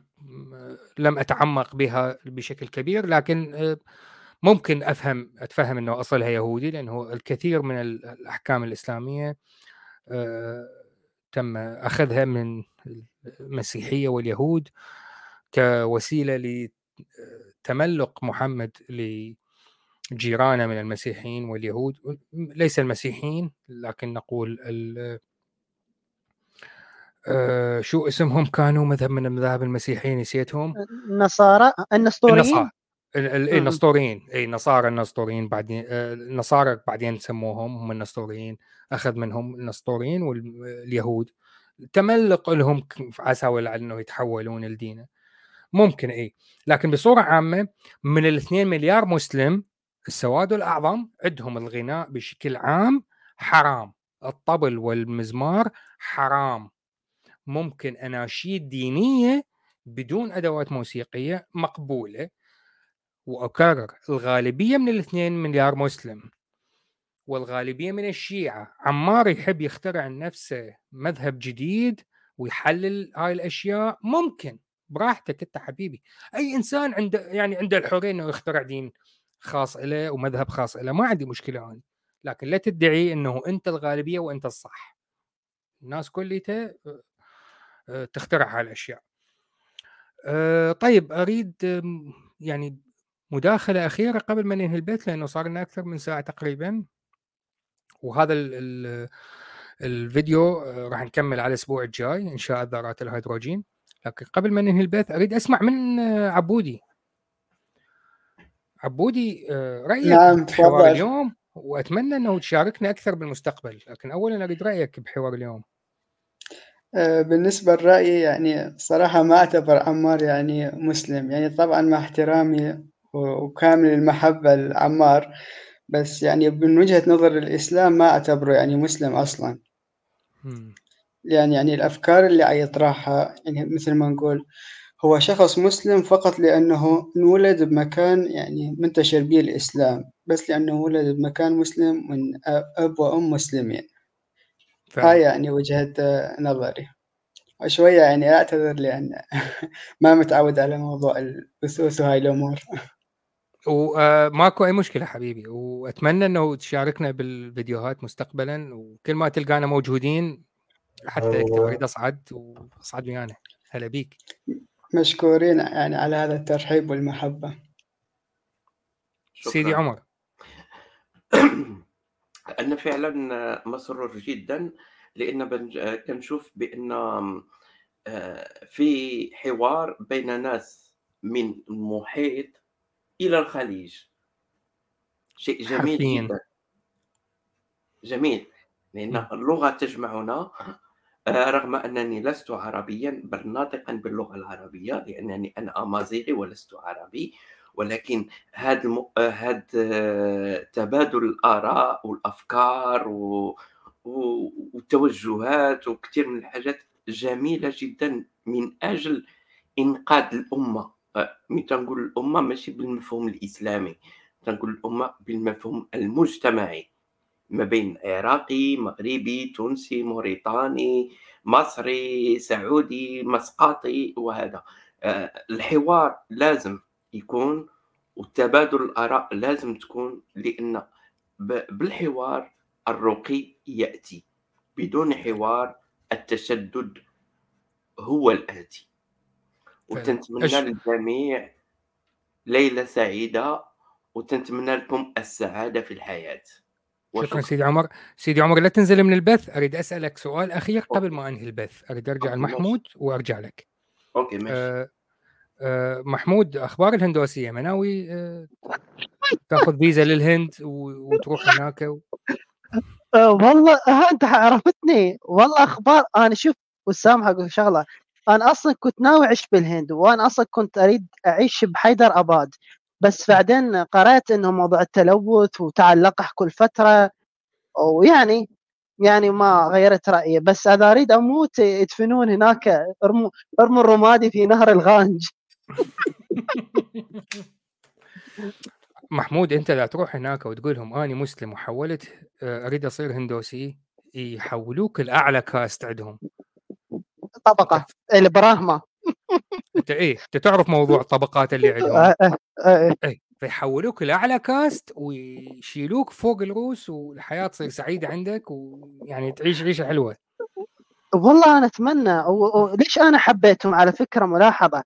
لم أتعمق بها بشكل كبير لكن آه، ممكن أفهم أتفهم إنه أصلها يهودي لأنه الكثير من ال- الأحكام الإسلامية آه، تم أخذها من المسيحية واليهود كوسيلة لتملق محمد لجيرانه من المسيحيين واليهود. ليس المسيحيين لكن نقول آه، شو اسمهم كانوا مذهب من المذاهب المسيحيه نسيتهم؟ النصارى النسطوريين؟ النصارى. ال- ال- إيه،. النسطوريين. اي نصارى النسطوريين بعدين آه، النصارى بعدين سموهم هم النسطوريين. أخذ منهم النسطوريين واليهود تملق لهم عساوي على إنه يتحولون لدينه. ممكن اي لكن بصورة عامة من الاثنين مليار مسلم السواد الأعظم عندهم الغناء بشكل عام حرام. الطبل والمزمار حرام. ممكن اناشيد دينية بدون أدوات موسيقية مقبولة وأكرر الغالبية من الاثنين مليار مسلم. والغالبية من الشيعة. عمار يحب يخترع لنفسه مذهب جديد ويحلل هاي الأشياء. ممكن براحتك أنت حبيبي. أي إنسان عنده يعني عنده الحرية إنه يخترع دين خاص له ومذهب خاص له ما عندي مشكلة أنا لكن لا تدعي إنه أنت الغالبية وأنت الصح. الناس كلها تخترع هالأشياء. آه، طيب أريد يعني مداخلة أخيرة قبل ما ننهي البيت لأنه صار لنا أكثر من ساعة تقريبا. وهذا ال ال الفيديو آه، راح نكمل على الأسبوع الجاي انشاء ذرات الهيدروجين. لكن قبل ما ننهي البيت أريد أسمع من آه، عبودي. عبودي آه، رأيك نعم بحوار اليوم؟ وأتمنى أنه تشاركنا أكثر بالمستقبل لكن اولا أريد رأيك بحوار اليوم. آه، بالنسبة لرأيي يعني صراحة ما أعتبر عمار يعني مسلم. يعني طبعا مع احترامي و- وكامل المحبة لعمار بس يعني من وجهة نظر الإسلام ما أعتبره يعني مسلم أصلا. يعني يعني الأفكار اللي عيطرحها يعني مثل ما نقول هو شخص مسلم فقط لأنه انولد بمكان يعني منتشر به الإسلام بس لأنه ولد بمكان مسلم من أ- أب وأم مسلمين. هاي يعني وجهة آه، نظري. شوية يعني أعتذر لأن [laughs] ما متعود على موضوع البثوث وهاي الأمور. وماكو أي مشكلة حبيبي. وأتمنى إنه تشاركنا بالفيديوهات مستقبلا. وكل ما تلقانا موجودين حتى أكثر أريد أصعد وأصعد ويانا. هلا بيك. مشكورين يعني على هذا الترحيب والمحبة. شكراً. سيدي عمر. [coughs] أنا فعلا مسرور جدا لأن كنشوف بأن آه، في حوار بين ناس من المحيط إلى الخليج. شيء جميل حرفياً. جدا. جميل. لأن اللغة تجمعنا آه، رغم أنني لست عربيا بل ناطقا باللغة العربية لأنني أنا أمازيغي ولست عربي. ولكن هذا الم... هذا آه، تبادل الآراء والأفكار و... والتوجهات وكثير من الحاجات جميلة جدا من أجل إنقاذ الأمة. آه، ملي تنقول الأمة ماشي بالمفهوم الإسلامي تنقول الأمة بالمفهوم المجتمعي. ما بين عراقي مغربي تونسي موريتاني مصري سعودي مسقطي وهذا. آه، الحوار لازم يكون وتبادل الآراء لازم تكون لأن ب- بالحوار الرقي يأتي بدون حوار التشدد هو الآتي. وتنتمنى أش- للجميع ليلة سعيدة وتنتمنى لكم السعادة في الحياة. شكرا وشكرا سيدي عمر. سيدي عمر لا تنزل من البث. أريد أسألك سؤال أخير قبل ما أنهي البث. أريد أرجع. لمحمود وأرجع لك. أوكي ماشي. آه محمود أخبار الهندوسية؟ ما ناوي آه تاخذ فيزا للهند وتروح هناك و... أه والله ها انت عرفتني. والله أخبار أنا شوف وسام حق شغلة. أنا أصلا كنت ناوي أعيش بالهند وأنا أصلا كنت أريد أعيش بحيدر أباد. بس بعدين قرأت إنه موضوع التلوث وتعال لقح كل فترة ويعني يعني ما غيرت رأيي. بس اذا أريد أموت يدفنون هناك ارموا أرموا الرمادي في نهر الغانج. محمود أنت لا تروح هناك وتقول لهم اني مسلم وحولت آه، أريد أصير هندوسي يحولوك الاعلى كاست عندهم. طبقة البراهما أنت إيه أنت تعرف موضوع الطبقات اللي [laughs] عندهم؟ أه أه أه. اي فيحولوك لأعلى كاست ويشيلوك فوق الروس والحياة تصير سعيدة عندك ويعني تعيش عيشة حلوة. والله أنا أتمنى وليش أنا حبيتهم؟ على فكرة ملاحظة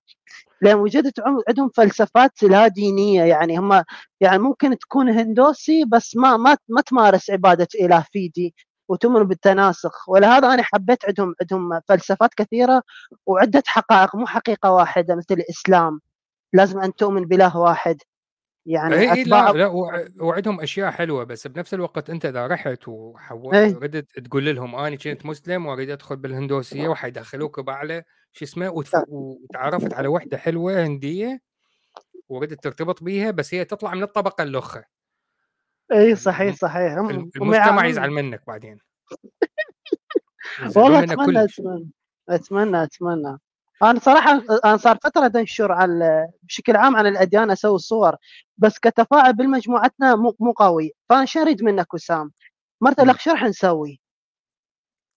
لأن وجدت عندهم فلسفات لا دينية يعني هم يعني ممكن تكون هندوسي بس ما ما ما تمارس عبادة إله فيدي وتؤمن بالتناسخ. ولهذا أنا حبيت عندهم عندهم فلسفات كثيرة وعدة حقائق مو حقيقة واحدة مثل الإسلام. لازم أن تؤمن بإله واحد. يعني اي اي اتباع لا لا وع- وعندهم أشياء حلوة بس بنفس الوقت أنت إذا رحت وحو... إي. ردت تقول لهم أنا كنت مسلم وأريد أدخل بالهندوسية وحيدخلوك باعلى شو اسمه وتف... وتعرفت على وحدة حلوة هندية وردت ترتبط بيها بس هي تطلع من الطبقة اللخة. اي صحيح صحيح. هم- هم المجتمع يزعل منك بعدين. [laughs] والله. أتمنى أتمنى أتمنى. أنا صراحة أنا صار فترة انشر على بشكل عام عن الأديان أسوي صور بس كتفاعل بالمجموعتنا مو مو قوي فأنا شو أريد منك وسام مرت مم. لك شو راح نسوي؟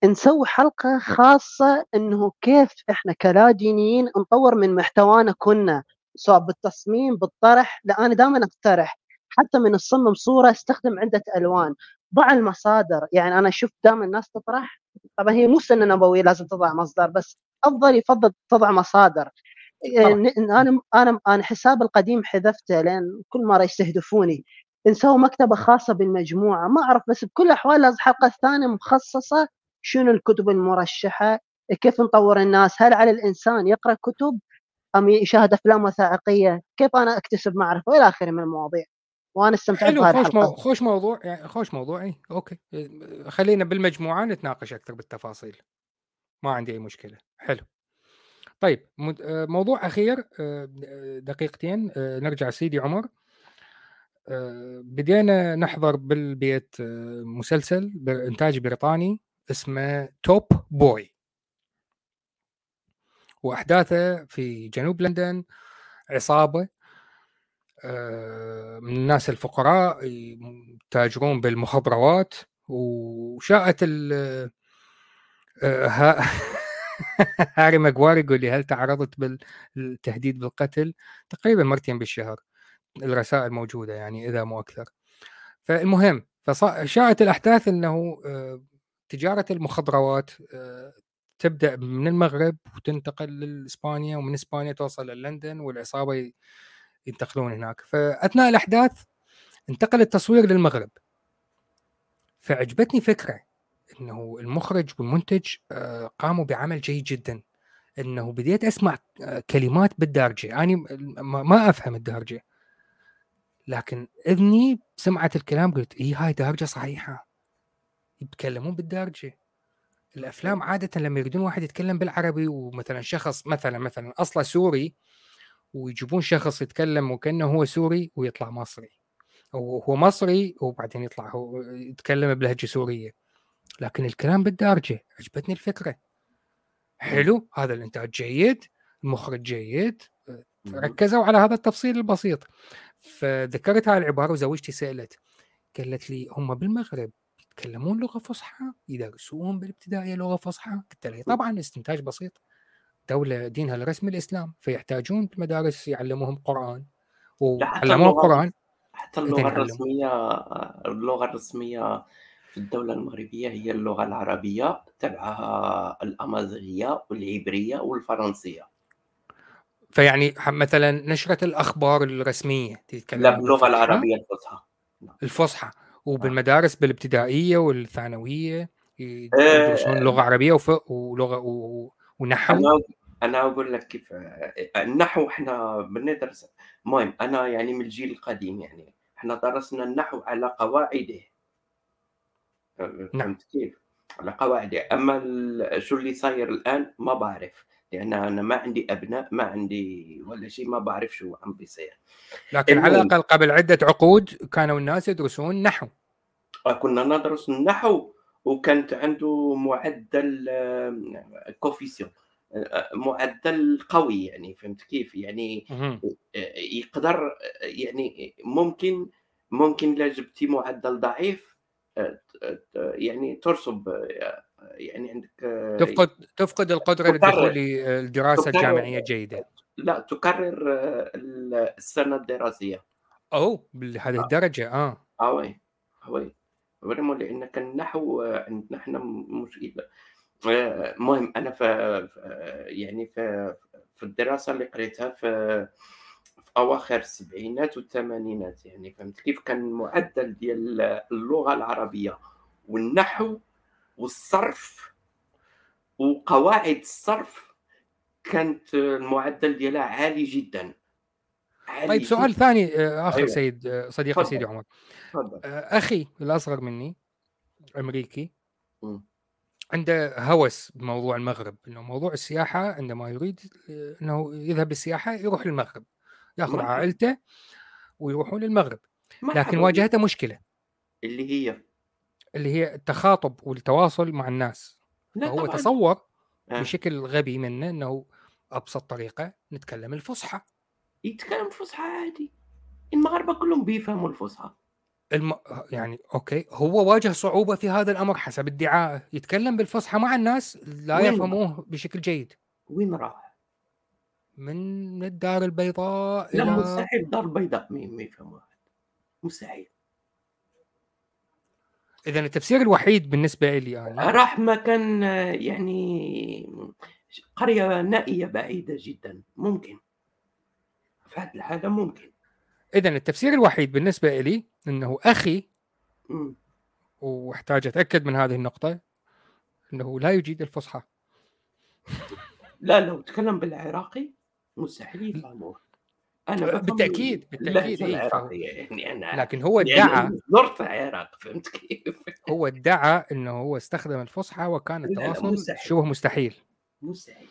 نسوي حلقة خاصة إنه كيف إحنا كلا دينيين نطور من محتوانا كنا سواء بالتصميم بالطرح لا أنا دائما أقترح حتى من تصمم صورة أستخدم عدة ألوان ضع المصادر يعني أنا أشوف دائما الناس تطرح طبعا هي مو سنة نبوية لازم تضع مصدر بس أفضل يفضل تضع مصادر. ن- أنا أنا أنا حساب القديم حذفته لأن كل مرة يستهدفوني. نسوي مكتبة خاصة بالمجموعة. ما أعرف بس بكل الاحوال لازم حلقه ثانية مخصصة شنو الكتب المرشحة كيف نطور الناس هل على الإنسان يقرأ كتب أم يشاهد أفلام وثائقية كيف أنا أكتسب معرفة والى آخره من المواضيع. وأنا استمتعت حلو بهذه خوش مو... خوش موضوع يعني خوش موضوع اي أوكي. خلينا بالمجموعة نتناقش أكثر بالتفاصيل. ما عندي أي مشكلة. حلو. طيب آه، موضوع أخير آه، دقيقتين آه، نرجع سيدي عمر. بدينا نحضر بالبيت مسلسل بانتاج بريطاني اسمه توب بوي. وأحداثه في جنوب لندن عصابة آه، من الناس الفقراء يتاجرون بالمخدرات وشاءت ال [laughs] [laughs] هاري ماجوار يقول لي هل تعرضت بالتهديد بالقتل؟ تقريبا مرتين بالشهر الرسائل موجودة يعني إذا مو أكثر. فالمهم فشاءت الأحداث إنه آه، تجارة المخدرات آه، تبدأ من المغرب وتنتقل لإسبانيا ومن إسبانيا توصل للندن والعصابة ينتقلون هناك. فأثناء الأحداث انتقل التصوير للمغرب. فعجبتني فكرة إنه المخرج والمنتج آه، قاموا بعمل جيد جدا. إنه بديت أسمع آه، كلمات بالدارجة. أنا ما ما أفهم الدارجة. لكن إذني سمعت الكلام قلت اي هاي دارجة صحيحة. يتكلمون بالدارجة. الأفلام عادة لما يريدون واحد يتكلم بالعربي ومثلا شخص مثلا مثلا أصله سوري ويجيبون شخص يتكلم وكأنه هو سوري ويطلع مصري. أو هو مصري وبعدين يطلع هو يتكلم بلهجة سورية. لكن الكلام بالدارجه عجبتني الفكرة. حلو هذا الإنتاج جيد المخرج جيد ركزوا على هذا التفصيل البسيط. فذكرت هاي العبارة وزوجتي سألت قالت لي هم بالمغرب يتكلمون لغة فصحى يدرسون بالابتدائية لغة فصحى؟ قلت لها طبعا استنتاج بسيط. دولة دينها الرسمي الإسلام فيحتاجون المدارس يعلموهم قرآن وعلموهم القران حتى اللغة الرسميه اللغة الرسمية في الدولة المغربية هي اللغة العربية تبعها الأمازيغية والعبرية والفرنسية. فيعني مثلا نشرة الأخبار الرسمية تتكلم لا باللغة العربية الفصحى. الفصحى. وبالمدارس بالابتدائية والثانوية يدرسون لغة عربية وف... ولغة و... ونحو؟ أنا أنا أقول لك كيف النحو إحنا بندرس المهم أنا يعني من الجيل القديم يعني. إحنا درسنا النحو على قواعده. نعم. فهمت كيف؟ على قواعده أما شو اللي صاير الآن ما بعرف لأن أنا ما عندي أبناء ما عندي ولا شيء ما بعرف شو عم بيصير. لكن على الاقل قبل عدة عقود كانوا الناس يدرسون نحو. آه، كنا ندرس النحو وكانت عنده معدل كوفيسيون آه، معدل قوي يعني فهمت كيف؟ يعني يقدر يعني ممكن ممكن لا جبتي معدل ضعيف يعني ترسب يعني عندك تفقد تفقد القدرة للدخول للدراسة الجامعية الجيده لا تكرر السنة الدراسية. أو بهذه الدرجة آه. آه وي وي لأن النحو عندنا إحنا مشكله المهم أنا في يعني في في الدراسة اللي قريتها في أواخر السبعينات والثمانينات يعني فهمت كيف كان المعدل ديال اللغة العربية والنحو والصرف وقواعد الصرف كانت المعدل ديالها عالي جدا عالي طيب سؤال جداً. ثاني آه، اخر أيوة. سيد آه، صديقي فضل. سيدي عمر فضل. آه، أخي الأصغر مني أمريكي م. عنده هوس بموضوع المغرب إنه موضوع السياحة عندما يريد إنه يذهب للسياحه يروح للمغرب ياخذ عائلته ويروحون للمغرب. لكن واجهته مشكلة. اللي هي؟ اللي هي التخاطب والتواصل مع الناس. طبعاً. تصور آه. بشكل غبي منه إنه أبسط طريقة نتكلم الفصحى. يتكلم فصحى عادي. المغاربة كلهم بيفهموا الفصحى. الم... يعني أوكي. هو واجه صعوبة في هذا الأمر حسب ادعائه. يتكلم بالفصحى مع الناس لا يفهموه بشكل جيد. وين راح؟ من الدار البيضاء لا إلى مستحيل الدار البيضاء مين ما يفهم واحد. مستحيل إذا التفسير الوحيد بالنسبة لي أنا راح مكان يعني قرية نائية بعيدة جدا. ممكن. في هذه الحالة ممكن. إذا التفسير الوحيد بالنسبة لي إنه أخي م. وأحتاج أتأكد من هذه النقطة إنه لا يجيد الفصحى. لا لو تكلم بالعراقي مستحيل يفهموه. أنا بالتأكيد بالتأكيد إيه يعني أنا لكن هو يعني ادعى يعني زرت العراق فهمت كيف؟ [laughs] هو ادعى إنه هو استخدم الفصحى وكان التواصل مستحيل. شبه مستحيل. مستحيل.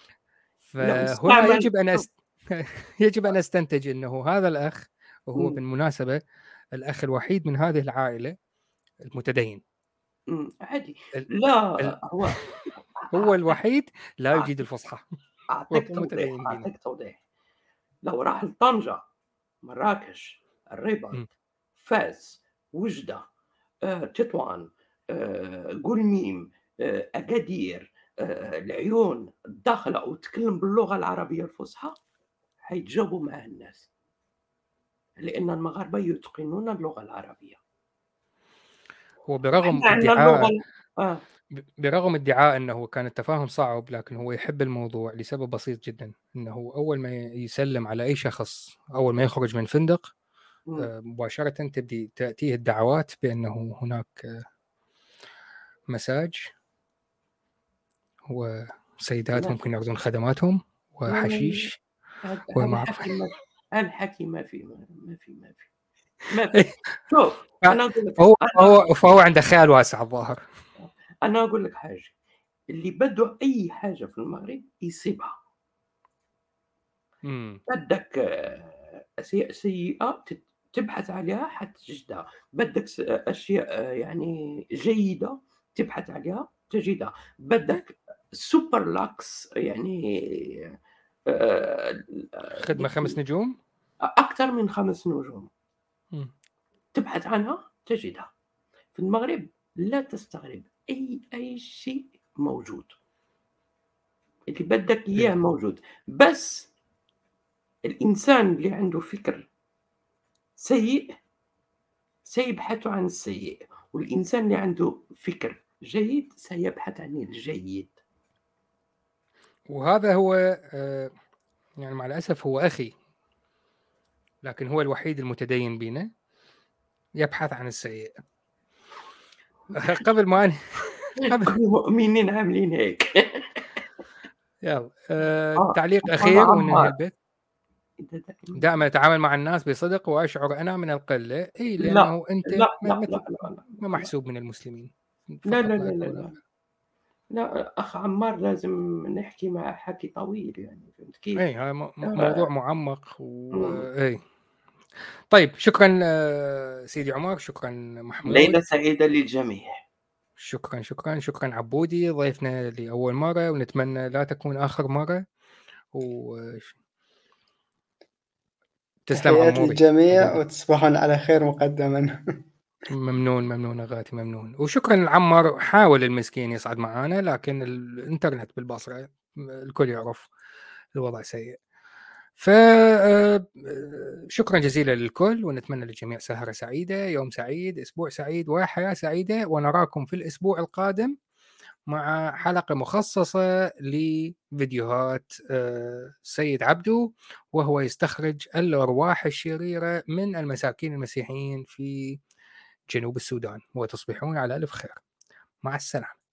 فهنا يجب أن أست... [laughs] يجب أن أستنتج إنه هذا الأخ وهو م. بالمناسبة الأخ الوحيد من هذه العائلة المتدين. عادي. لا ال... هو [laughs] هو الوحيد لا يجيد الفصحى. أعطيك توضيح أعطيك توضيح. لو راح لطنجة مراكش الرباط فاس وجدة آه، تطوان آه، قلميم آه، أكادير آه، العيون الداخلة وتكلم باللغة العربية الفصحى حيتجاوبوا مع الناس. لأن المغاربة يتقنون اللغة العربية. وبرغم ادعاء آه. برغم ادعاء إنه كان التفاهم صعب لكن هو يحب الموضوع لسبب بسيط جدا إنه أول ما يسلم على أي شخص أول ما يخرج من فندق آه، مباشرة تبدي تأتيه الدعوات بأنه هناك مساج وسيدات ممكن يأخذون خدماتهم وحشيش وما الحكي ما في ما في ما في ما في [laughs] شوف أنا أقول لك فهو أنا- فهو فهو عنده خيال واسع الظاهر. أنا أقول لك حاجة اللي بده أي حاجة في المغرب يصيبها. بدك آه، اشياء سيئة تت- تبحث عليها حتى تجدها. بدك س- أشياء آه، يعني جيدة تبحث عليها تجدها. بدك super luxe يعني آه، خدمة خمس نجوم؟ أكثر من خمس نجوم. مم. تبحث عنها تجدها. في المغرب لا تستغرب. أي أي شيء موجود. اللي بدك إياه موجود. بس الإنسان اللي عنده فكر سيء سيبحث عن السيء. والإنسان اللي عنده فكر جيد سيبحث عن الجيد. وهذا هو آه، يعني مع الأسف هو أخي. لكن هو الوحيد المتدين بينا يبحث عن السيء. [laughs] قبل ما كل [laughs] المؤمنين عاملين هيك. [laughs] يلا آه، آه، تعليق أنا أخير. وننهي البث. دائما- أتعامل مع الناس بصدق وأشعر أنا من القلة. إي لا، لأنه أنت لا ما- لا لا لا لا ما محسوب من المسلمين. لا لا لا لا لا لا. أخ عمار لازم نحكي مع حكي طويل يعني فهمت كيف؟ إي هذا مو- مو- آه. موضوع معمق و. إي. طيب شكرا آه، سيدي عمر شكرا محمود. ليلة سعيدة للجميع. شكرا شكرا شكرا عبودي ضيفنا لأول مرة ونتمنى لا تكون آخر مرة. و تسلم عموري. للجميع. وتصبحون على خير مقدما. ممنون ممنون اغاتي ممنون. وشكرا لعمر حاول المسكين يصعد معانا لكن الإنترنت بالبصرة الكل يعرف الوضع سيء. ف آه، شكرا جزيلا للكل ونتمنى للجميع سهرة سعيدة يوم سعيد أسبوع سعيد وحياه سعيدة ونراكم في الأسبوع القادم مع حلقة مخصصة لفيديوهات آه، سيد عبدو وهو يستخرج الأرواح الشريرة من المساكين المسيحيين في جنوب السودان وتصبحون على ألف خير. مع السلامة.